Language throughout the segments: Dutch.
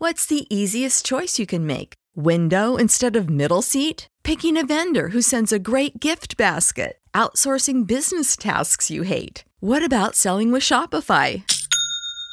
What's the easiest choice you can make? Window instead of middle seat? Picking a vendor who sends a great gift basket? Outsourcing business tasks you hate? What about selling with Shopify?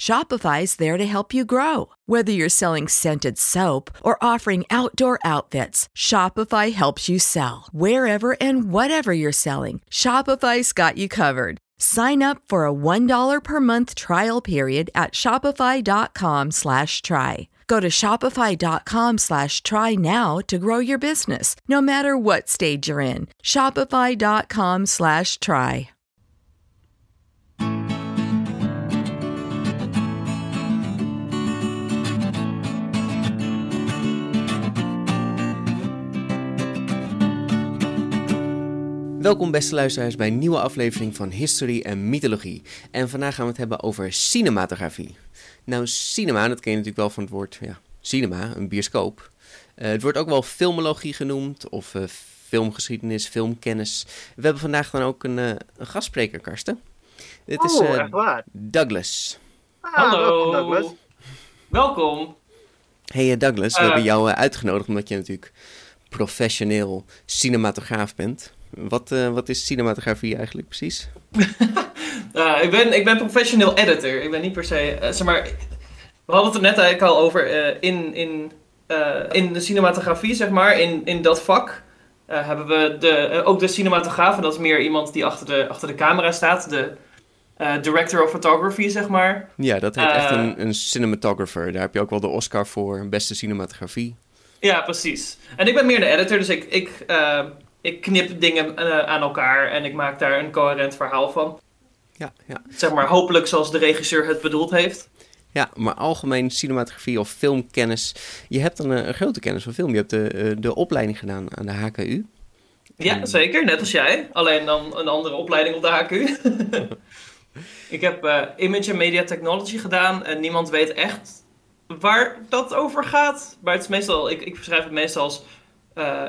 Shopify's there to help you grow. Whether you're selling scented soap or offering outdoor outfits, Shopify helps you sell. Wherever and whatever you're selling, Shopify's got you covered. Sign up for a $1 per month trial period at shopify.com slash try. Go to shopify.com slash try now to grow your business, no matter what stage you're in. Shopify.com slash try. Welkom beste luisteraars bij een nieuwe aflevering van History en Mythologie. En vandaag gaan we het hebben over cinematografie. Nou, cinema, dat ken je natuurlijk wel van het woord ja, cinema, een bioscoop. Eh, het wordt ook wel filmologie genoemd of uh, filmgeschiedenis, filmkennis. We hebben vandaag dan ook een, uh, een gastspreker, Karsten. Dit is oh? Douglas. Ah, Hallo. Douglas. Welkom. Hey Douglas, we hebben jou uitgenodigd omdat je natuurlijk professioneel cinematograaf bent. Wat, uh, wat is cinematografie eigenlijk precies? uh, ik, ben, ik ben professioneel editor. Ik ben niet per se. Uh, zeg maar, we hadden het er net eigenlijk al over. in, in, in de cinematografie, zeg maar, in, in dat vak. hebben we de, ook de cinematograaf, en dat is meer iemand die achter de, achter de camera staat. De director of photography, zeg maar. Ja, dat heet echt een, een cinematographer. Daar heb je ook wel de Oscar voor, beste cinematografie. Ja, precies. En ik ben meer de editor, dus ik, ik ik knip dingen uh, aan elkaar en ik maak daar een coherent verhaal van. Ja, ja. Zeg maar hopelijk zoals de regisseur het bedoeld heeft. Ja, maar algemeen cinematografie of filmkennis. Je hebt dan een, een grote kennis van film. Je hebt de, eh, de opleiding gedaan aan de HKU. Ja, zeker. Net als jij. Alleen dan een andere opleiding op de HKU. ik heb uh, Image and Media Technology gedaan en niemand weet echt waar dat over gaat. Maar het is meestal, ik, ik beschrijf het meestal als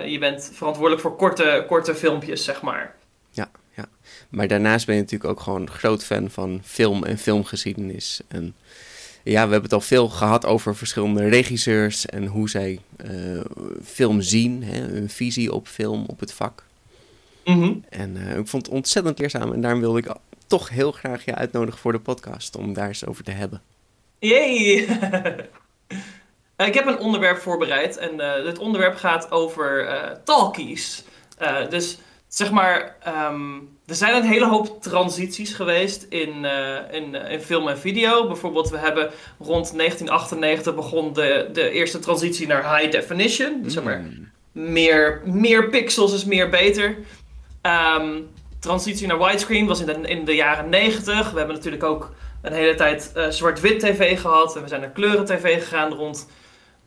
je bent verantwoordelijk voor korte, korte filmpjes, zeg maar. Ja, ja. Maar daarnaast ben je natuurlijk ook gewoon groot fan van film en filmgeschiedenis. En ja, we hebben het al veel gehad over verschillende regisseurs en hoe zij uh, film zien, hè, hun visie op film, op het vak. Mm -hmm. En uh, ik vond het ontzettend leerzaam en daarom wilde ik toch heel graag je uitnodigen voor de podcast om daar eens over te hebben. Yay! Eh, ik heb een onderwerp voorbereid en uh, het onderwerp gaat over uh, talkies. dus zeg maar, um, er zijn een hele hoop transities geweest in, in, in, film en video. Bijvoorbeeld, we hebben rond 1998 begon de, de eerste transitie naar high definition. Dus zeg maar, mm. meer, meer pixels is meer beter. Um, transitie naar widescreen was in de, in de jaren 90. We hebben natuurlijk ook een hele tijd zwart-wit tv gehad. En we zijn naar kleuren tv gegaan rond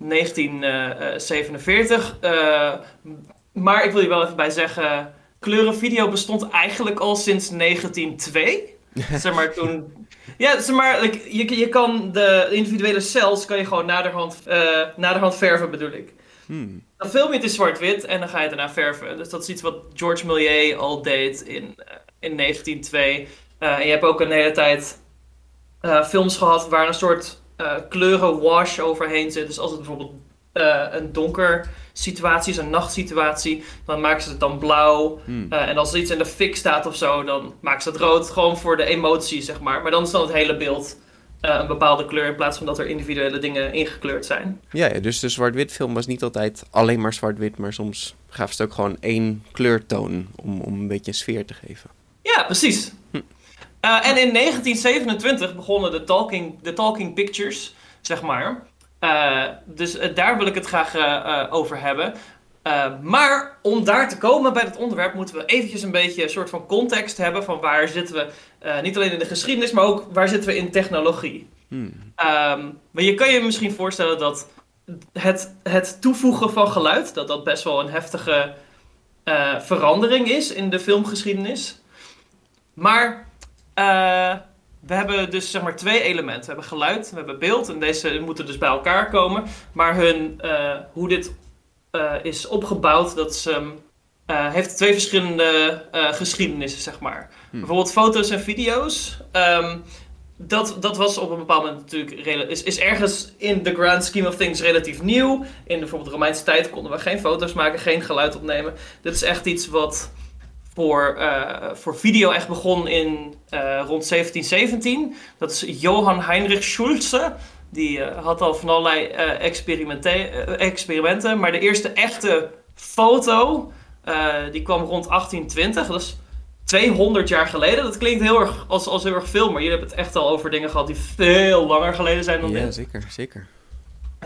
1947. Uh, maar ik wil je wel even bij zeggen, kleurenvideo bestond eigenlijk al sinds 1902. zeg maar toen. Ja, zeg maar, je, je kan de individuele cells kan je gewoon naderhand, uh, naderhand verven, bedoel ik. Hmm. Dan film je het in zwart-wit en dan ga je het daarna verven. Dus dat is iets wat George Méliès al deed in, uh, in 1902. en je hebt ook een hele tijd films gehad waar een soort uh, kleuren wash overheen zit. Dus als het bijvoorbeeld uh, een donker situatie is, een nachtsituatie, dan maken ze het dan blauw. Hmm. Uh, en als er iets in de fik staat of zo, dan maken ze het rood. Gewoon voor de emotie, zeg maar. Maar dan is dan het hele beeld een bepaalde kleur in plaats van dat er individuele dingen ingekleurd zijn. Ja, ja dus de zwart-wit film was niet altijd alleen maar zwart-wit, maar soms gaven ze ook gewoon één kleurtoon om, om een beetje een sfeer te geven. Ja, precies. Hm. en in 1927 begonnen de Talking, de talking Pictures, zeg maar. dus daar wil ik het graag over hebben. maar om daar te komen bij het onderwerp moeten we eventjes een beetje een soort van context hebben van waar zitten we, niet alleen in de geschiedenis, maar ook waar zitten we in technologie. Hmm. maar je kan je misschien voorstellen dat het, het toevoegen van geluid, dat dat best wel een heftige verandering is in de filmgeschiedenis. Maar uh, we hebben dus zeg maar twee elementen. We hebben geluid, we hebben beeld en deze moeten dus bij elkaar komen. Maar hun, uh, hoe dit is opgebouwd, dat is, um, heeft twee verschillende geschiedenissen, zeg maar. Hm. Bijvoorbeeld foto's en video's. Um, dat, dat was op een bepaald moment natuurlijk is, is ergens in the grand scheme of things relatief nieuw. In bijvoorbeeld de Romeinse tijd konden we geen foto's maken, geen geluid opnemen. Dit is echt iets wat voor, uh, voor video echt begon in uh, rond 1717. Dat is Johann Heinrich Schulze. Die uh, had al van allerlei experimenten. Maar de eerste echte foto, die kwam rond 1820. Dat is 200 jaar geleden. Dat klinkt heel erg als, als heel erg veel, maar jullie hebben het echt al over dingen gehad die veel langer geleden zijn dan ja, dit. Ja, zeker, zeker.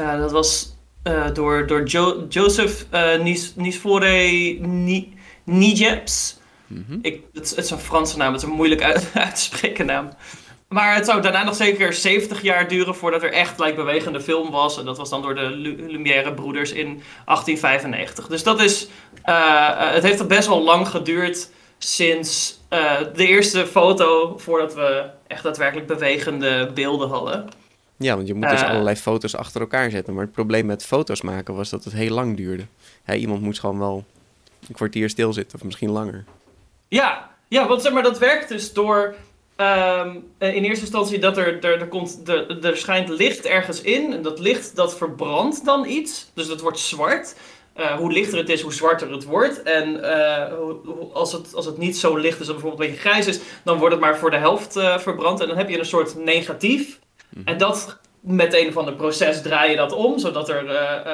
Uh, dat was uh, door, door jo Joseph uh, Nis Nisfore Ni Nijeps. Mm -hmm. Ik, het, het, is een Franse naam, het is een moeilijk uit, uit te spreken naam. Maar het zou daarna nog zeker 70 jaar duren voordat er echt like, bewegende film was. En dat was dan door de Lumière broeders in 1895. Dus dat is. het heeft best wel lang geduurd sinds uh, de eerste foto voordat we echt daadwerkelijk bewegende beelden hadden. Ja, want je moet dus uh, allerlei foto's achter elkaar zetten. Maar het probleem met foto's maken was dat het heel lang duurde. iemand moest gewoon wel een kwartier stilzitten of misschien langer. Ja, ja want zeg maar, dat werkt dus door um, in eerste instantie dat er, er, er, komt, er, er schijnt licht ergens in. En dat licht dat verbrandt dan iets. Dus dat wordt zwart. Uh, hoe lichter het is, hoe zwarter het wordt. En uh, als, het, als het niet zo licht is, of bijvoorbeeld een beetje grijs is, dan wordt het maar voor de helft uh, verbrand. En dan heb je een soort negatief. Mhm. En dat met een of ander proces draai je dat om, zodat er.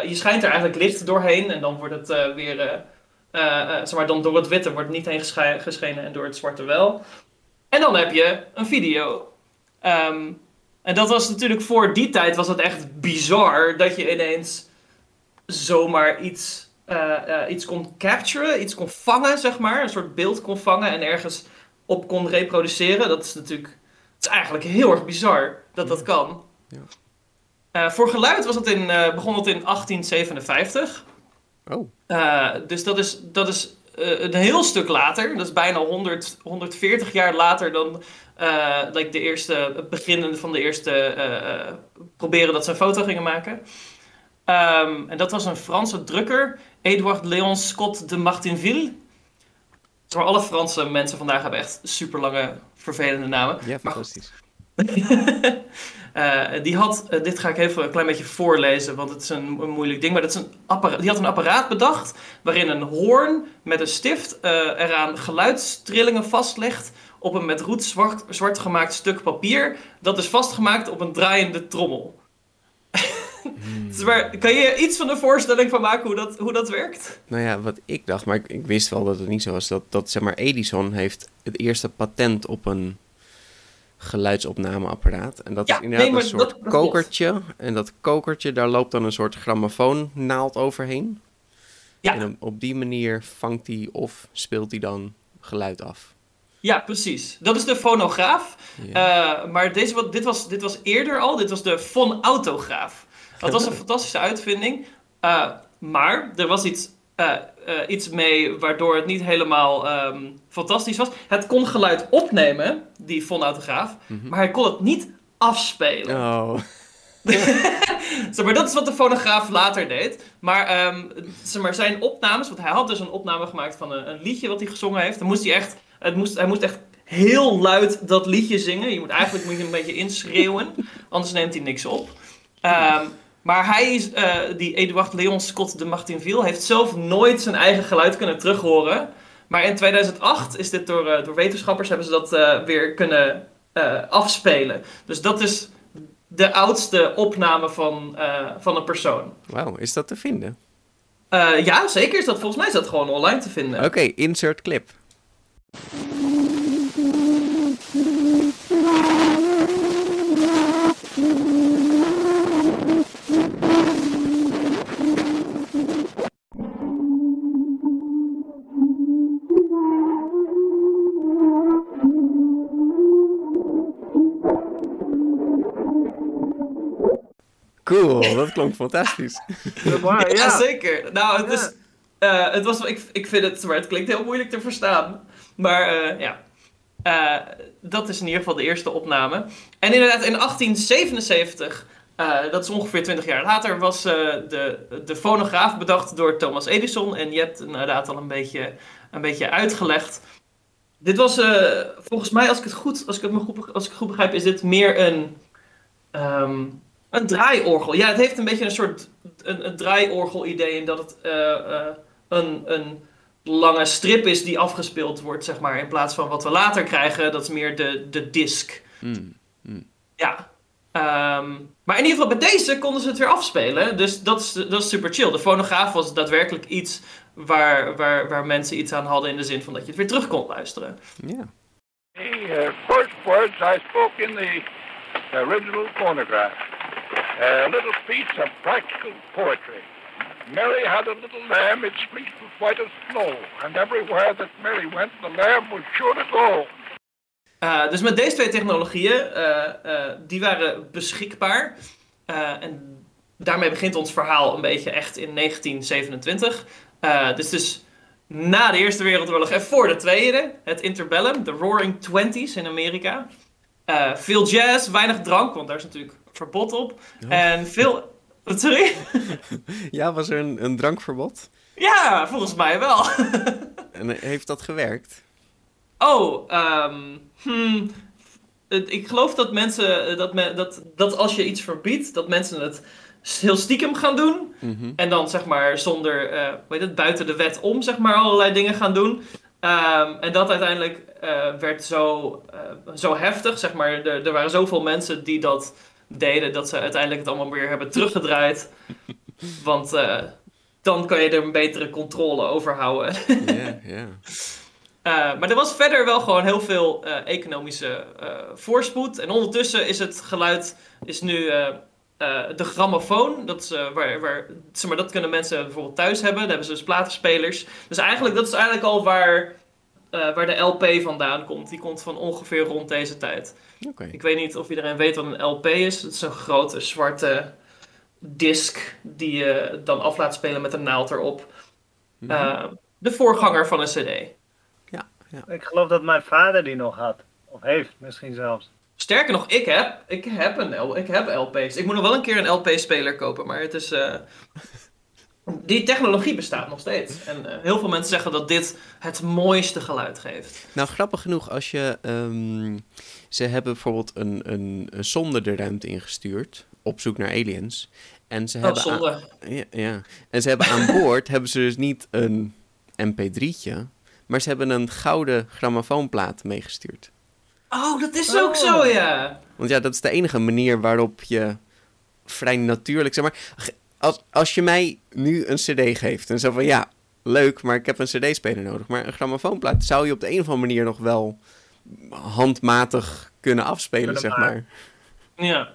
je schijnt er eigenlijk licht doorheen en dan wordt het weer. Zeg maar, dan door het witte wordt niet heen geschenen en door het zwarte wel. En dan heb je een video. Um, en dat was natuurlijk voor die tijd was het echt bizar dat je ineens zomaar iets, uh, uh, iets kon capturen, iets kon vangen, zeg maar. Een soort beeld kon vangen en ergens op kon reproduceren. Dat is natuurlijk, het is eigenlijk heel erg bizar dat dat kan. Ja. Uh, voor geluid was het in, begon het in 1857. Oh. Dus dat is, dat is een heel stuk later. Dat is bijna 100, 140 jaar later dan like de eerste, het begin van de eerste proberen dat ze een foto gingen maken. Um, en dat was een Franse drukker, Edouard Léon Scott de Martinville. Maar alle Franse mensen vandaag hebben echt super lange, vervelende namen. Ja, fantastisch. uh, die had, uh, dit ga ik even een klein beetje voorlezen, want het is een, een moeilijk ding. Maar dat is een apparaat, die had een apparaat bedacht waarin een hoorn met een stift uh, eraan geluidstrillingen vastlegt op een met roet zwart, zwart gemaakt stuk papier. Dat is vastgemaakt op een draaiende trommel. Hmm. kan je iets van een voorstelling van maken hoe dat, hoe dat werkt? Nou ja, wat ik dacht, maar ik, ik wist wel dat het niet zo was, dat, dat zeg maar Edison heeft het eerste patent op een geluidsopnameapparaat. En dat is inderdaad een soort kokertje. En dat kokertje, daar loopt dan een soort grammofoonnaald overheen. Ja. En op, die manier vangt hij of speelt hij dan geluid af. Ja, precies. Dat is de fonograaf. Uh, maar deze, wat, dit, was, dit was eerder al. Dit was de fonautograaf. Dat was een fantastische uitvinding. Uh, maar er was iets, uh, iets mee waardoor het niet helemaal um, fantastisch was. Het kon geluid opnemen, die fonautograaf. Mm -hmm. Maar hij kon het niet afspelen. Oh. zeg maar dat is wat de fonograaf later deed. Maar, um, zeg maar zijn opnames, want hij had dus een opname gemaakt van een, een liedje wat hij gezongen heeft. Dan moest hij echt, het moest, hij moest echt heel luid dat liedje zingen. Je moet eigenlijk moet je een beetje inschreeuwen, anders neemt hij niks op. Um, maar hij is, uh, die Eduard Leon Scott de Martinville, heeft zelf nooit zijn eigen geluid kunnen terughoren. Maar in 2008 is dit door, uh, door wetenschappers hebben ze dat uh, weer kunnen afspelen. Dus dat is de oudste opname van, van een persoon. Wauw, is dat te vinden? ja, zeker is dat. Volgens mij is dat gewoon online te vinden. Oké, okay, insert clip. Cool, dat klonk fantastisch. ja, ja, zeker. Nou, het, is, uh, het was, ik, ik vind het, maar het klinkt heel moeilijk te verstaan. Maar uh, ja, uh, dat is in ieder geval de eerste opname. En inderdaad, in 1877, dat is ongeveer 20 jaar later, was de, de fonograaf bedacht door Thomas Edison. En je hebt inderdaad al een beetje, een beetje uitgelegd. Dit was volgens mij, als ik het goed, als ik het, goed, als ik het goed begrijp, is dit meer een. Um, een draaiorgel. Ja, het heeft een beetje een soort een, een draaiorgel-idee in dat het uh, uh, een, een lange strip is die afgespeeld wordt, zeg maar, in plaats van wat we later krijgen. Dat is meer de, de disc. Mm, mm. Ja. Um, maar in ieder geval bij deze konden ze het weer afspelen. Dus dat is, dat is super chill. De fonograaf was daadwerkelijk iets waar, waar, waar mensen iets aan hadden in de zin van dat je het weer terug kon luisteren. Ja. Yeah. The uh, first words I spoke in the original phonograph. A little piece of practical poetry. Mary had a little lamb, its fleece was white as snow, and everywhere that Mary went, the lamb was sure to go. Uh, dus met deze twee technologieën, uh, uh, die waren beschikbaar. en daarmee begint ons verhaal een beetje echt in 1927. dus dus na de Eerste Wereldoorlog en voor de Tweede, het interbellum, de Roaring Twenties in Amerika. veel jazz, weinig drank, want daar is natuurlijk verbod op. En veel. Sorry? ja, was er een, een drankverbod? Ja, volgens mij wel. en heeft dat gewerkt? Oh, um, hmm, ik geloof dat mensen. Dat, me, dat, dat als je iets verbiedt, dat mensen het heel stiekem gaan doen. Mhm. En dan zeg maar zonder, uh, weet het, buiten de wet om, zeg maar, allerlei dingen gaan doen. Um, en dat uiteindelijk uh, werd zo, uh, zo heftig, zeg maar. Er, er waren zoveel mensen die dat deden, dat ze uiteindelijk het allemaal weer hebben teruggedraaid. Want uh, dan kan je er een betere controle over houden. Ja. Uh, maar er was verder wel gewoon heel veel uh, economische voorspoed. En ondertussen is het geluid is nu de grammofoon. Dat, is, waar, waar, zeg maar, dat kunnen mensen bijvoorbeeld thuis hebben. Daar hebben ze dus platenspelers. Dus eigenlijk, dat is eigenlijk al waar, waar de LP vandaan komt. Die komt van ongeveer rond deze tijd. Ik weet niet of iedereen weet wat een LP is. Het is een grote zwarte disc die je dan af laat spelen met een naald erop. Mhm. Eh, de voorganger van een CD. Ja, ja. Ik geloof dat mijn vader die nog had. Of heeft misschien zelfs. Sterker nog, ik heb, ik heb, een ik heb LP's. Ik moet nog wel een keer een LP-speler kopen, maar het is. Uh, die technologie bestaat nog steeds. En uh, heel veel mensen zeggen dat dit het mooiste geluid geeft. Nou, grappig genoeg, als je. Um, ze hebben bijvoorbeeld een, een, een zonde de ruimte ingestuurd. op zoek naar aliens. En ze oh, hebben. Zonde. ja, ja. En ze hebben aan boord hebben ze dus niet een MP3'tje. Maar ze hebben een gouden grammofoonplaat meegestuurd. Oh, dat is ook zo, oh. ja. Want ja, dat is de enige manier waarop je vrij natuurlijk, zeg maar, als, als je mij nu een cd geeft en zo van ja, leuk, maar ik heb een cd-speler nodig. Maar een grammofoonplaat zou je op de een of andere manier nog wel handmatig kunnen afspelen, zeg maar. Ja.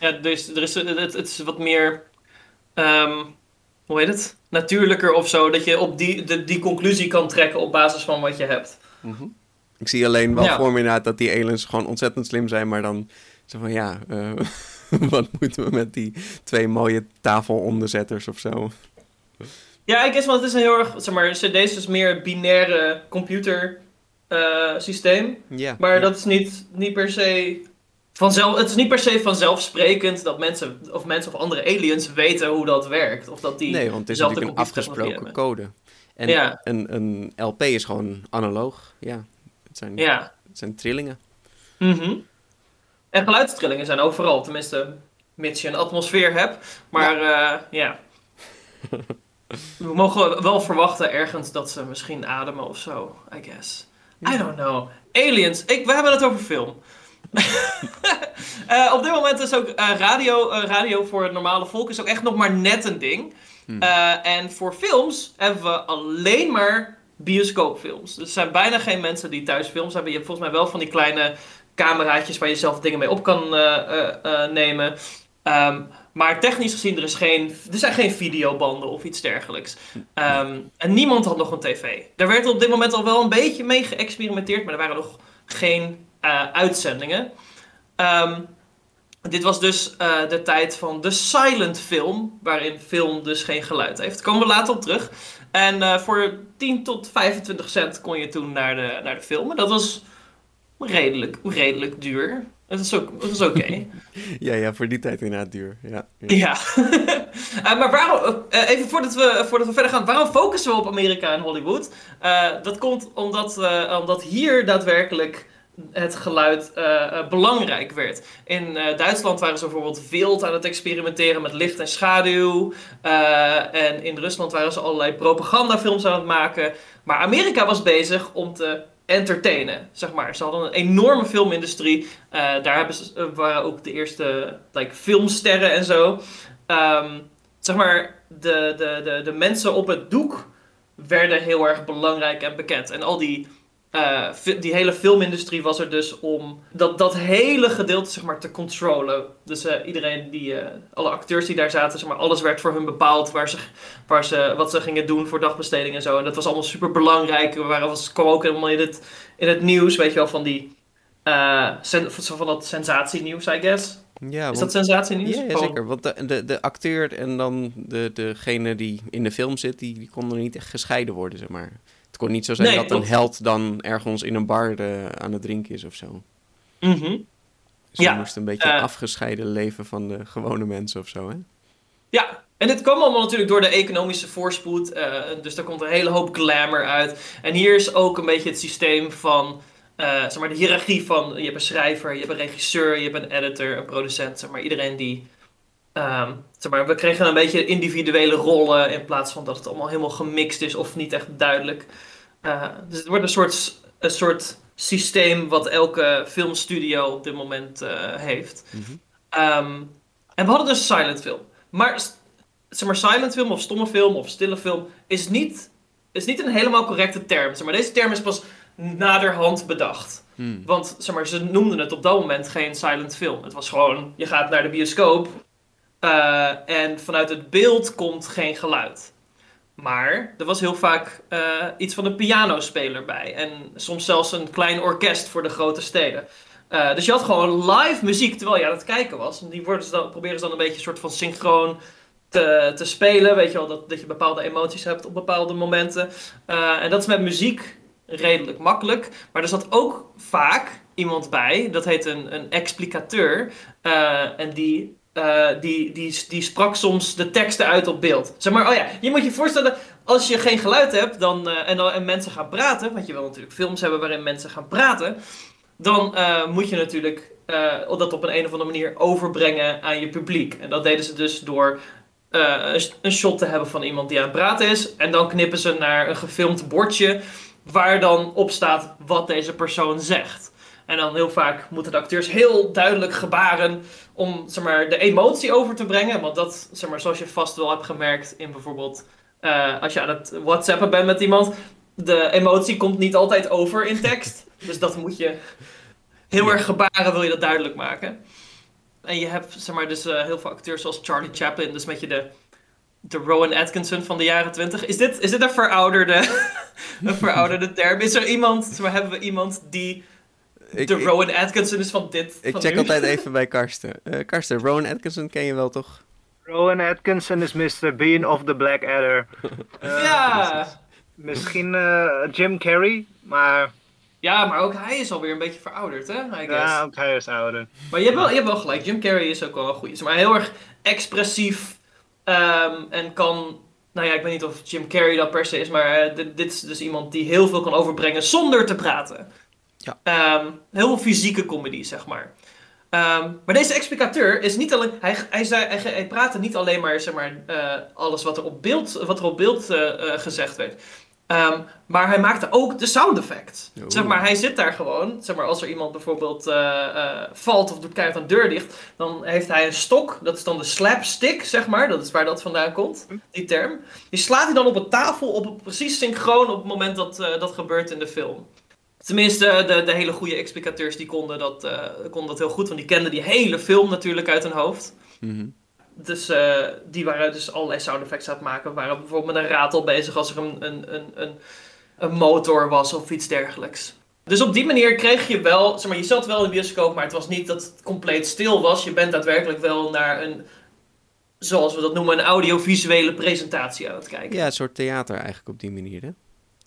ja, dus er is, het, het is wat meer, um, hoe heet het? Natuurlijker of zo. Dat je op die, de, die conclusie kan trekken op basis van wat je hebt. Mm -hmm. Ik zie alleen wel voor me inderdaad dat die aliens gewoon ontzettend slim zijn, maar dan zo van ja, uh, wat moeten we met die twee mooie tafelonderzetters of zo? Ja, ik guess, want het is een heel erg, zeg maar, CD is meer binaire computer uh, systeem. Ja, maar dat is niet, niet per se vanzelf, het is niet per se vanzelfsprekend dat mensen of mensen of andere aliens weten hoe dat werkt. Of dat die nee, want het is natuurlijk een afgesproken code. En ja. een, een LP is gewoon analoog. Ja, het zijn, ja. het zijn trillingen. Mm en geluidstrillingen zijn overal, tenminste, mits je een atmosfeer hebt. Maar ja, uh, ja. we mogen wel verwachten ergens dat ze misschien ademen of zo, I guess. I don't know. Aliens, ik, we hebben het over film. uh, op dit moment is ook uh, radio, radio voor het normale volk is ook echt nog maar net een ding. Hmm. en voor films hebben we alleen maar bioscoopfilms. Dus er zijn bijna geen mensen die thuis films hebben. Je hebt volgens mij wel van die kleine cameraatjes waar je zelf dingen mee op kan nemen. Um, maar technisch gezien, er, is geen, er zijn geen videobanden of iets dergelijks. Um, en niemand had nog een tv. Daar werd op dit moment al wel een beetje mee geëxperimenteerd, maar er waren nog geen uh, uitzendingen. Um, dit was dus uh, de tijd van de silent film, waarin film dus geen geluid heeft. Daar komen we later op terug. En uh, voor 10 tot 25 cent kon je toen naar de, naar de film. Dat was redelijk, redelijk duur. Het was ook, het was oké. Okay. ja, ja, voor die tijd inderdaad duur. Ja, ja. ja. uh, maar waarom, uh, even voordat we, voordat we verder gaan, waarom focussen we op Amerika en Hollywood? Uh, dat komt omdat, omdat hier daadwerkelijk het geluid belangrijk werd. In Duitsland waren ze bijvoorbeeld wild aan het experimenteren met licht en schaduw. en in Rusland waren ze allerlei propagandafilms aan het maken. Maar Amerika was bezig om te entertainen, zeg maar. Ze hadden een enorme filmindustrie. Uh, daar hebben ze, uh, waren ook de eerste like, filmsterren en zo. Um, zeg maar, de, de, de, de mensen op het doek werden heel erg belangrijk en bekend. En al die uh, die hele filmindustrie was er dus om dat, dat hele gedeelte zeg maar, te controlen. Dus uh, iedereen die, uh, alle acteurs die daar zaten, zeg maar, alles werd voor hun bepaald waar ze, waar ze, wat ze gingen doen voor dagbesteding en zo. En dat was allemaal super belangrijk. We waren, was, kwam ook helemaal in het, in het nieuws, weet je wel, van die sen, van dat sensatienieuws, I guess. Ja, is dat sensatienieuws? Ja, ja, zeker. Want de, de, de acteur en dan de, degene die in de film zit, die, die konden niet echt gescheiden worden, zeg maar. Het kon niet zo zijn dat een held dan ergens in een bar de, aan het drinken is of zo. Mm Dus ja, moest een beetje uh, afgescheiden leven van de gewone mensen of zo, hè? Ja, en dit kwam allemaal natuurlijk door de economische voorspoed. Uh, dus daar komt een hele hoop glamour uit. En hier is ook een beetje het systeem van... Uh, zeg maar de hiërarchie van... Je hebt een schrijver, je hebt een regisseur, je hebt een editor, een producent. Zeg maar iedereen die... Um, zeg maar, we kregen een beetje individuele rollen in plaats van dat het allemaal helemaal gemixt is of niet echt duidelijk. Uh, dus het wordt een soort, een soort systeem wat elke filmstudio op dit moment uh, heeft. Mm -hmm. um, en we hadden dus silent film. Maar, zeg maar silent film of stomme film of stille film is niet, is niet een helemaal correcte term. Zeg maar, deze term is pas naderhand bedacht. Hmm. Want zeg maar, ze noemden het op dat moment geen silent film. Het was gewoon, je gaat naar de bioscoop uh, en vanuit het beeld komt geen geluid. Maar er was heel vaak uh, iets van een pianospeler bij. En soms zelfs een klein orkest voor de grote steden. Uh, dus je had gewoon live muziek terwijl je aan het kijken was. En die worden dan, proberen ze dan een beetje een soort van synchroon te, te spelen. Weet je wel, dat, dat je bepaalde emoties hebt op bepaalde momenten. En dat is met muziek redelijk makkelijk. Maar er zat ook vaak iemand bij, dat heet een, een explicateur. en die uh, die, die, die sprak soms de teksten uit op beeld. Zeg maar, oh ja, je moet je voorstellen, als je geen geluid hebt dan, uh, en, en mensen gaan praten, want je wil natuurlijk films hebben waarin mensen gaan praten, dan uh, moet je natuurlijk dat op een, een of andere manier overbrengen aan je publiek. En dat deden ze dus door een, een shot te hebben van iemand die aan het praten is, en dan knippen ze naar een gefilmd bordje waar dan op staat wat deze persoon zegt. En dan heel vaak moeten de acteurs heel duidelijk gebaren om zeg maar, de emotie over te brengen. Want dat, zeg maar, zoals je vast wel hebt gemerkt in bijvoorbeeld uh, als je aan het WhatsAppen bent met iemand, de emotie komt niet altijd over in tekst. dus dat moet je heel erg gebaren, wil je dat duidelijk maken. En je hebt zeg maar, dus uh, heel veel acteurs zoals Charlie Chaplin, dus met je de, de Rowan Atkinson van de jaren 20. Is dit, is dit een, verouderde, een verouderde term? Is er iemand, zeg maar, hebben we iemand die ik, de Rowan Atkinson is van dit. Ik check altijd even bij Karsten. Uh, Karsten, Rowan Atkinson ken je wel toch? Rowan Atkinson is Mr. Bean of the Black Adder. Uh, ja! Misschien uh, Jim Carrey, maar... Ja, maar ook hij is alweer een beetje verouderd, hè? I guess. Ja, ook hij is ouder. Maar je hebt wel, je hebt wel gelijk, Jim Carrey is ook wel een goede. Maar heel erg expressief um, en kan nou ja, ik weet niet of Jim Carrey dat per se is, maar uh, dit, dit, is dus iemand die heel veel kan overbrengen zonder te praten. Ja. Um, heel fysieke comedy, zeg maar. Um, maar deze explicateur is niet alleen. Hij, hij, zei, hij, hij praatte niet alleen maar, zeg maar uh, alles wat er op beeld, wat er op beeld uh, uh, gezegd werd. Um, maar hij maakte ook de sound effects. Zeg maar, hij zit daar gewoon. Zeg maar, als er iemand bijvoorbeeld valt of doet keihard een deur dicht, dan heeft hij een stok. Dat is dan de slapstick, zeg maar. Dat is waar dat vandaan komt, die term. Die slaat hij dan op een tafel op precies synchroon op het moment dat dat gebeurt in de film. Tenminste, de, de hele goede explicateurs die konden dat, uh, konden dat heel goed, want die kenden die hele film natuurlijk uit hun hoofd. Mm-hmm. Dus uh, die waren dus allerlei sound effects aan het maken. Waren bijvoorbeeld met een ratel bezig als er een, een, een, een, een motor was of iets dergelijks. Dus op die manier kreeg je wel, zeg maar, je zat wel in de bioscoop, maar het was niet dat het compleet stil was. Je bent daadwerkelijk wel naar een, zoals we dat noemen, een audiovisuele presentatie aan het kijken. Ja, een soort theater eigenlijk op die manier, hè?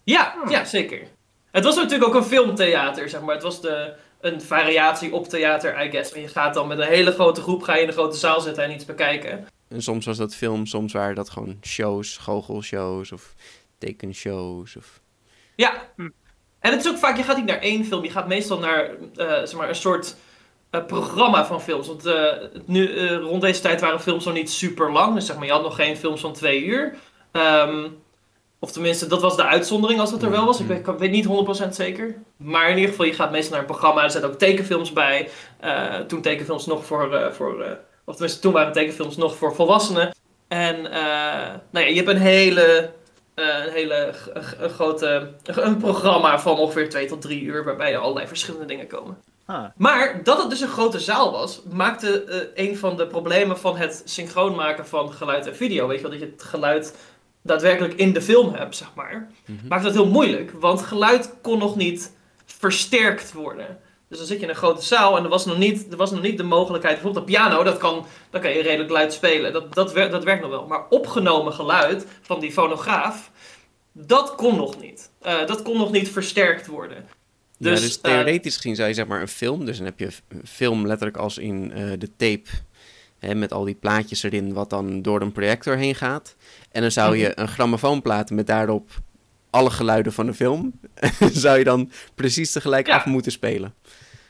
Ja, ja, zeker. Het was natuurlijk ook een filmtheater, zeg maar. Het was de, een variatie op theater, I guess. En je gaat dan met een hele grote groep, ga je in een grote zaal zitten en iets bekijken. En soms was dat film, soms waren dat gewoon shows, goochelshows of tekenshows. Of... Ja, en het is ook vaak, je gaat niet naar één film, je gaat meestal naar uh, zeg maar een soort uh, programma van films. Want uh, nu, rond deze tijd waren films nog niet super lang, dus zeg maar, je had nog geen films van twee uur. Um, of tenminste, dat was de uitzondering als het er wel was. Ik weet, ik weet niet 100% zeker. Maar in ieder geval, je gaat meestal naar een programma. Er zitten ook tekenfilms bij. toen tekenfilms nog voor, voor of tenminste, toen waren tekenfilms nog voor volwassenen. En nou ja, je hebt een hele uh, een hele een grote een programma van ongeveer 2 tot 3 uur, waarbij er allerlei verschillende dingen komen. Ah. Maar dat het dus een grote zaal was, maakte uh, een van de problemen van het synchroon maken van geluid en video. Weet je wel, dat je het geluid daadwerkelijk in de film hebt, zeg maar. Mm Maakte dat heel moeilijk, want geluid kon nog niet versterkt worden. Dus dan zit je in een grote zaal en er was nog niet, er was nog niet de mogelijkheid. Bijvoorbeeld een piano, dat kan, dat kan je redelijk luid spelen. Dat, dat, werkt, dat werkt nog wel. Maar opgenomen geluid van die fonograaf, dat kon nog niet. Uh, dat kon nog niet versterkt worden. Dus, ja, dus uh, theoretisch gezien zou je zeg maar een film, dus dan heb je een film letterlijk als in uh, de tape, hè, met al die plaatjes erin, wat dan door een projector heen gaat. En dan zou je een grammofoonplaat met daarop alle geluiden van de film, zou je dan precies tegelijk ja. af moeten spelen.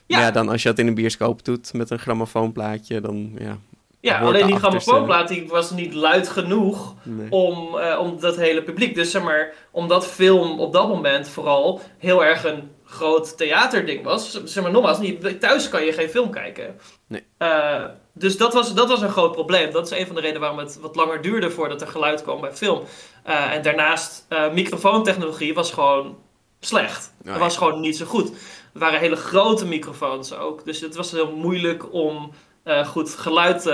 Ja. ja, dan als je dat in een bioscoop doet met een grammofoonplaatje, dan ja. Ja, alleen die grammofoonplaat die was niet luid genoeg om, uh, om dat hele publiek. Dus zeg maar, omdat film op dat moment vooral heel erg een groot theaterding was. Zeg maar nogmaals, niet, thuis kan je geen film kijken. Nee. Uh, dus dat was, dat was een groot probleem. Dat is een van de redenen waarom het wat langer duurde voordat er geluid kwam bij film. Uh, en daarnaast, uh, microfoontechnologie was gewoon slecht. Het was gewoon niet zo goed. Er waren hele grote microfoons ook. Dus het was heel moeilijk om uh, goed geluid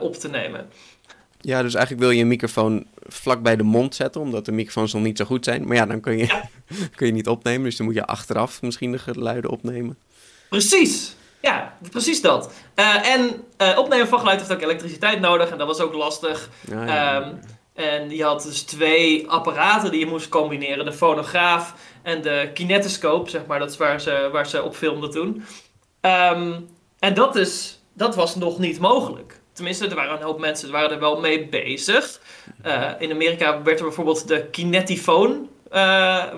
op te nemen. Ja, dus eigenlijk wil je een microfoon vlak bij de mond zetten, omdat de microfoons nog niet zo goed zijn. Maar ja, dan kun je, ja. kun je niet opnemen, dus dan moet je achteraf misschien de geluiden opnemen. Precies, ja, precies dat. Uh, en uh, opnemen van geluid heeft ook elektriciteit nodig en dat was ook lastig. Ja, ja, um, en je had dus twee apparaten die je moest combineren. De fonograaf en de kinetoscoop, zeg maar. Dat is waar ze, waar ze op filmden toen. Um, en dat, is, dat was nog niet mogelijk. Tenminste, er waren een hoop mensen die waren er wel mee bezig. Uh, in Amerika werd er bijvoorbeeld de kinetifoon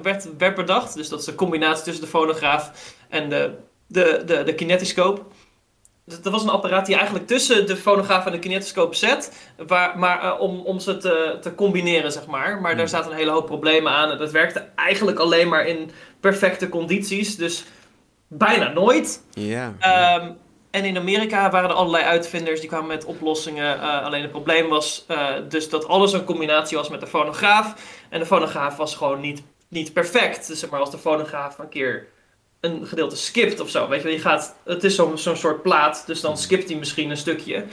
werd, werd bedacht. Dus dat is de combinatie tussen de fonograaf en de, de, de, de kinetoscoop. Dat was een apparaat die eigenlijk tussen de fonograaf en de kinetoscoop zet, waar, maar uh, om, om ze te, te combineren, zeg maar. Maar daar hmm. zaten een hele hoop problemen aan en dat werkte eigenlijk alleen maar in perfecte condities, dus bijna nooit. Ja. Yeah. Um, en in Amerika waren er allerlei uitvinders die kwamen met oplossingen. Uh, alleen het probleem was uh, dus dat alles een combinatie was met de fonograaf. En de fonograaf was gewoon niet, niet perfect. Dus zeg maar als de fonograaf een keer een gedeelte skipt of zo. Weet je, je gaat, het is zo'n zo'n soort plaat, dus dan skipt hij misschien een stukje.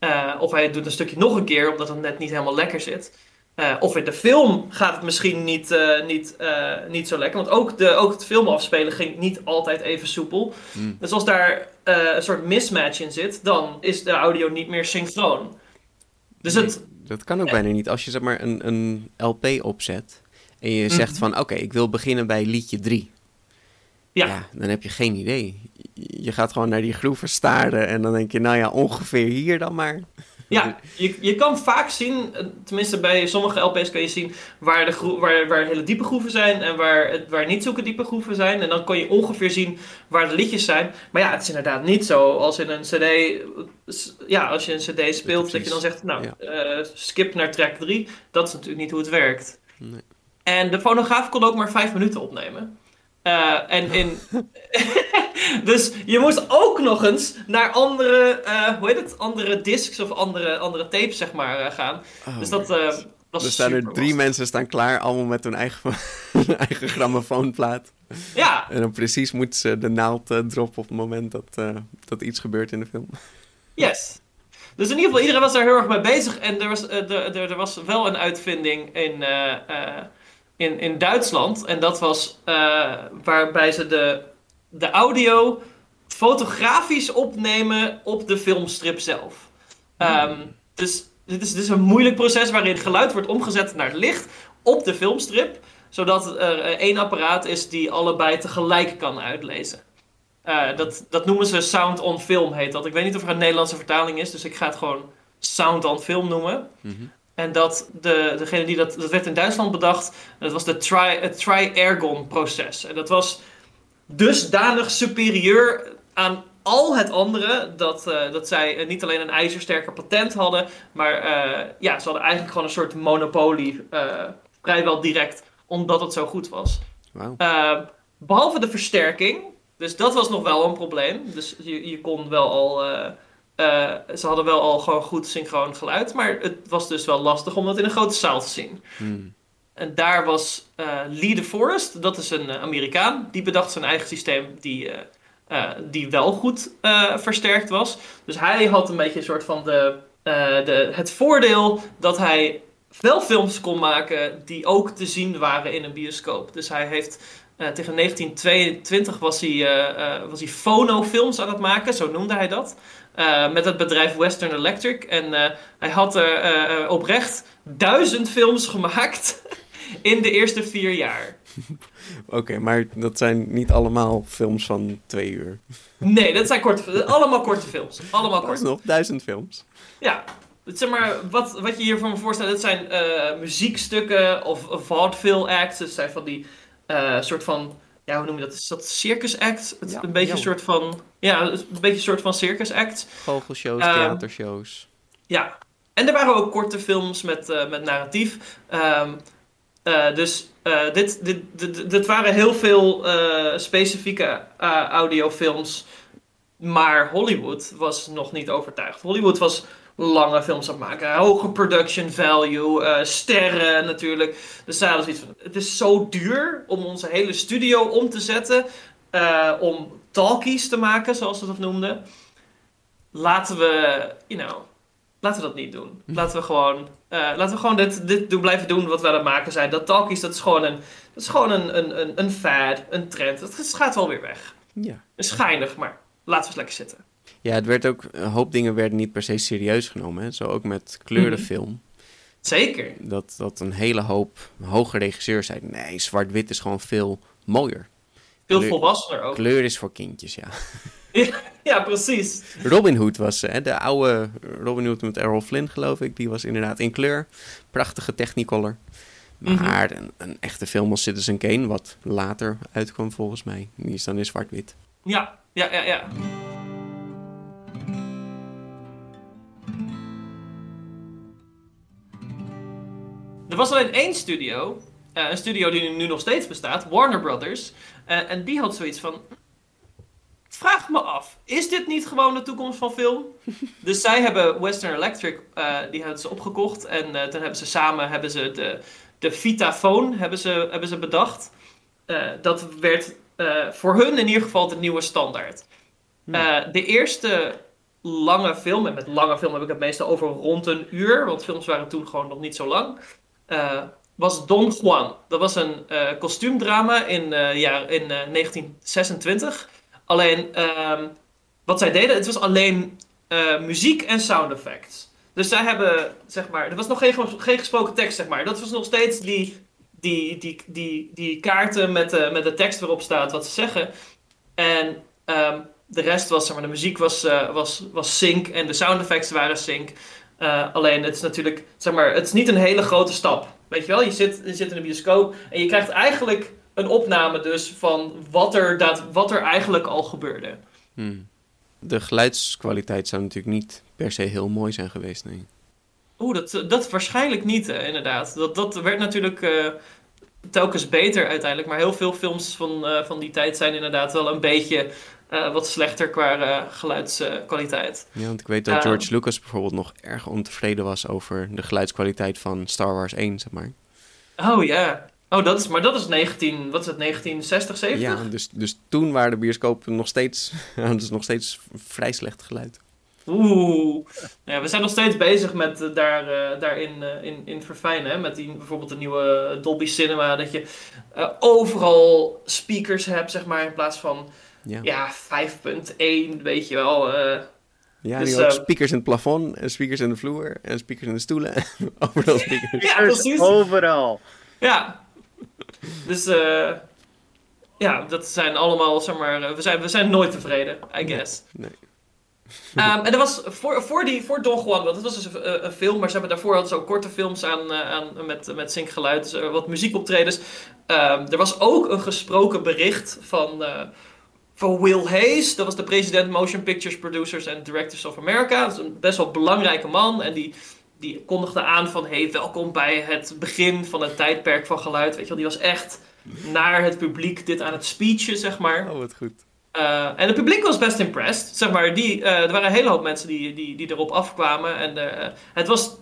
Uh, of hij doet een stukje nog een keer, omdat het net niet helemaal lekker zit. Uh, of in de film gaat het misschien niet, uh, niet, niet zo lekker. Want ook, de, ook het film afspelen ging niet altijd even soepel. Mm. Dus als daar een soort mismatch in zit, dan is de audio niet meer synchroon. Dus nee, het, dat kan ook bijna niet. Als je zeg maar een, een LP opzet en je zegt mm -hmm. van oké, ik wil beginnen bij liedje 3. Ja. ja. dan heb je geen idee. Je gaat gewoon naar die groeven staren en dan denk je, nou ja, ongeveer hier dan maar. Ja, je, je kan vaak zien, tenminste bij sommige LP's kan je zien waar, de groe waar, waar hele diepe groeven zijn en waar, waar niet zulke diepe groeven zijn. En dan kan je ongeveer zien waar de liedjes zijn. Maar ja, het is inderdaad niet zo als in een CD. Ja, als je een CD speelt, dat je dan zegt, nou, ja. uh, skip naar track 3. Dat is natuurlijk niet hoe het werkt. Nee. En de fonograaf kon ook maar vijf minuten opnemen. Uh, en in. dus je moest ook nog eens naar andere, uh, hoe heet het, andere discs of andere, andere tapes, zeg maar, uh, gaan. Oh, dus dat was Er staan er drie mensen staan klaar, allemaal met hun eigen, eigen grammofoonplaat. Ja. En dan precies moeten ze de naald droppen op het moment dat, dat iets gebeurt in de film. Yes. Dus in ieder geval, iedereen was daar heel erg mee bezig. En er was, er, er was wel een uitvinding in in, in Duitsland. En dat was uh, waarbij ze de de audio fotografisch opnemen op de filmstrip zelf. Ehm, dus dit is, dit is een moeilijk proces waarin geluid wordt omgezet naar licht op de filmstrip, zodat er eh, één apparaat is die allebei tegelijk kan uitlezen. Uh, dat, dat noemen ze sound on film, heet dat. Ik weet niet of er een Nederlandse vertaling is, dus ik ga het gewoon sound on film noemen. Mhm. En dat de, degene die dat, dat werd in Duitsland bedacht, dat was de tri, het tri-ergon proces. En dat was dusdanig superieur aan al het andere, dat, uh, dat zij niet alleen een ijzersterker patent hadden, maar uh, ja, ze hadden eigenlijk gewoon een soort monopolie, uh, vrijwel direct, omdat het zo goed was. Wow. behalve de versterking, dus dat was nog wel een probleem. Dus je, je kon wel al, ze hadden wel al gewoon goed synchroon geluid, maar het was dus wel lastig om dat in een grote zaal te zien. Hmm. En daar was Lee de Forest, dat is een Amerikaan, die bedacht zijn eigen systeem die uh, die wel goed versterkt was. Dus hij had een beetje een soort van de, de, het voordeel dat hij wel films kon maken die ook te zien waren in een bioscoop. Dus hij heeft tegen 1922 was hij, was hij fonofilms aan het maken, zo noemde hij dat. Met het bedrijf Western Electric. En hij had er oprecht duizend films gemaakt in de eerste vier jaar. Oké, maar dat zijn niet allemaal films van twee uur. Nee, dat zijn korte, allemaal korte films. Allemaal korte. nog duizend films. Ja, zeg maar, wat, wat je hier voor me voorstelt, dat zijn muziekstukken of, of vaudeville acts. Dat zijn van die soort van, ja, hoe noem je dat? Is dat circus act? Het, Ja, een beetje ja. een soort van, ja, een beetje een soort van circus act. Goochelshows, Ehm, theatershows. Ja, en er waren ook korte films met, eh, met narratief. Ehm, eh, dus eh, dit, dit, dit, dit waren heel veel specifieke audiofilms. Maar Hollywood was nog niet overtuigd. Hollywood was lange films aan het maken. Hoge production value, eh, sterren natuurlijk. Dus ze hadden zoiets van, het is zo duur om onze hele studio om te zetten. eh, om talkies te maken, zoals ze dat noemden. Laten we, you know, laten we dat niet doen. Laten we gewoon, eh, laten we gewoon dit, dit doen, blijven doen wat we aan het maken zijn. Dat talkies, dat is gewoon een, dat is gewoon een, een, een, een fad, een trend. Dat gaat wel weer weg. Ja. Het is schijnig, maar laten we eens lekker zitten. Ja, het werd ook, een hoop dingen werden niet per se serieus genomen. Hè? Zo ook met kleurenfilm. Zeker. Dat, dat een hele hoop hoge regisseurs zeiden, nee, zwart-wit is gewoon veel mooier. Veel Kleur- volwassener ook. Kleur is voor kindjes, ja. Ja, precies. Robin Hood was hè, de oude Robin Hood met Errol Flynn, geloof ik. Die was inderdaad in kleur. Prachtige Technicolor. Maar een, een echte film als Citizen Kane, wat later uitkwam volgens mij, die is dan in zwart-wit. Ja, ja, ja, ja. Er was alleen één studio, eh, een studio die nu nog steeds bestaat, Warner Brothers. eh, en die had zoiets van. Vraag me af, is dit niet gewoon de toekomst van film? dus zij hebben Western Electric, eh, die hebben ze opgekocht. En toen hebben ze samen hebben ze de, de Vitaphone hebben ze, hebben ze bedacht. Dat werd voor hun in ieder geval de nieuwe standaard. Eh, de eerste lange film, en met lange film heb ik het meestal over rond een uur, want films waren toen gewoon nog niet zo lang, eh, was Don Juan. Dat was een eh, kostuumdrama in, eh, jaar, in eh, 1926. Alleen, ehm, wat zij deden, het was alleen muziek en sound effects. Dus zij hebben, zeg maar, er was nog geen, geen gesproken tekst, zeg maar. Dat was nog steeds die, die, die, die, die kaarten met de, met de tekst waarop staat wat ze zeggen. En ehm, de rest was, zeg maar, de muziek was, eh, was, was sync en de sound effects waren sync. Eh, alleen, het is natuurlijk, zeg maar, het is niet een hele grote stap. Weet je wel, je zit, je zit in een bioscoop en je krijgt eigenlijk een opname dus van wat er, daad, wat er eigenlijk al gebeurde. Hmm. De geluidskwaliteit zou natuurlijk niet per se heel mooi zijn geweest, nee. Oeh, dat, dat waarschijnlijk niet, eh, inderdaad. Dat, dat werd natuurlijk eh, telkens beter uiteindelijk. Maar heel veel films van, van die tijd zijn inderdaad wel een beetje eh, wat slechter qua eh, geluidskwaliteit. Ja, want ik weet dat Ehm. George Lucas bijvoorbeeld nog erg ontevreden was over de geluidskwaliteit van Star Wars 1, zeg maar. oh ja. Oh, dat is, maar dat is 19, wat is het, 1960, 70? Ja, dus, dus toen waren de bioscopen nog steeds, ze nog steeds vrij slecht geluid. Oeh. Ja, we zijn nog steeds bezig met eh, daar, daarin eh, in, in verfijnen. Hè? Met die, bijvoorbeeld de nieuwe Dolby Cinema. Dat je overal speakers hebt, zeg maar. In plaats van ja, ja 5.1, weet je wel. Uh, ja, dus, ook speakers in het plafond, en speakers in de vloer, en speakers in de stoelen. Overal speakers. ja, precies. Overal. Ja. Dus uh, ja, dat zijn allemaal, zeg maar, we zijn, we zijn nooit tevreden, I guess. Nee. Um, en er was voor, voor, die, voor Don Juan, dat was dus een, een, film, maar ze hebben daarvoor hadden ze ook korte films aan, aan met, met zinkgeluid, dus wat muziekoptredens. Um, er was ook een gesproken bericht van, uh, van Will Hayes, dat was de president Motion Pictures Producers and Directors of America. Dat is een best wel belangrijke man en die, die kondigde aan van, hey, welkom bij het begin van het tijdperk van geluid. Weet je wel, die was echt naar het publiek dit aan het speechen, zeg maar. Oh, wat goed. Uh, en het publiek was best impressed. Zeg maar, die, uh, er waren een hele hoop mensen die, die, die erop afkwamen. En uh, het was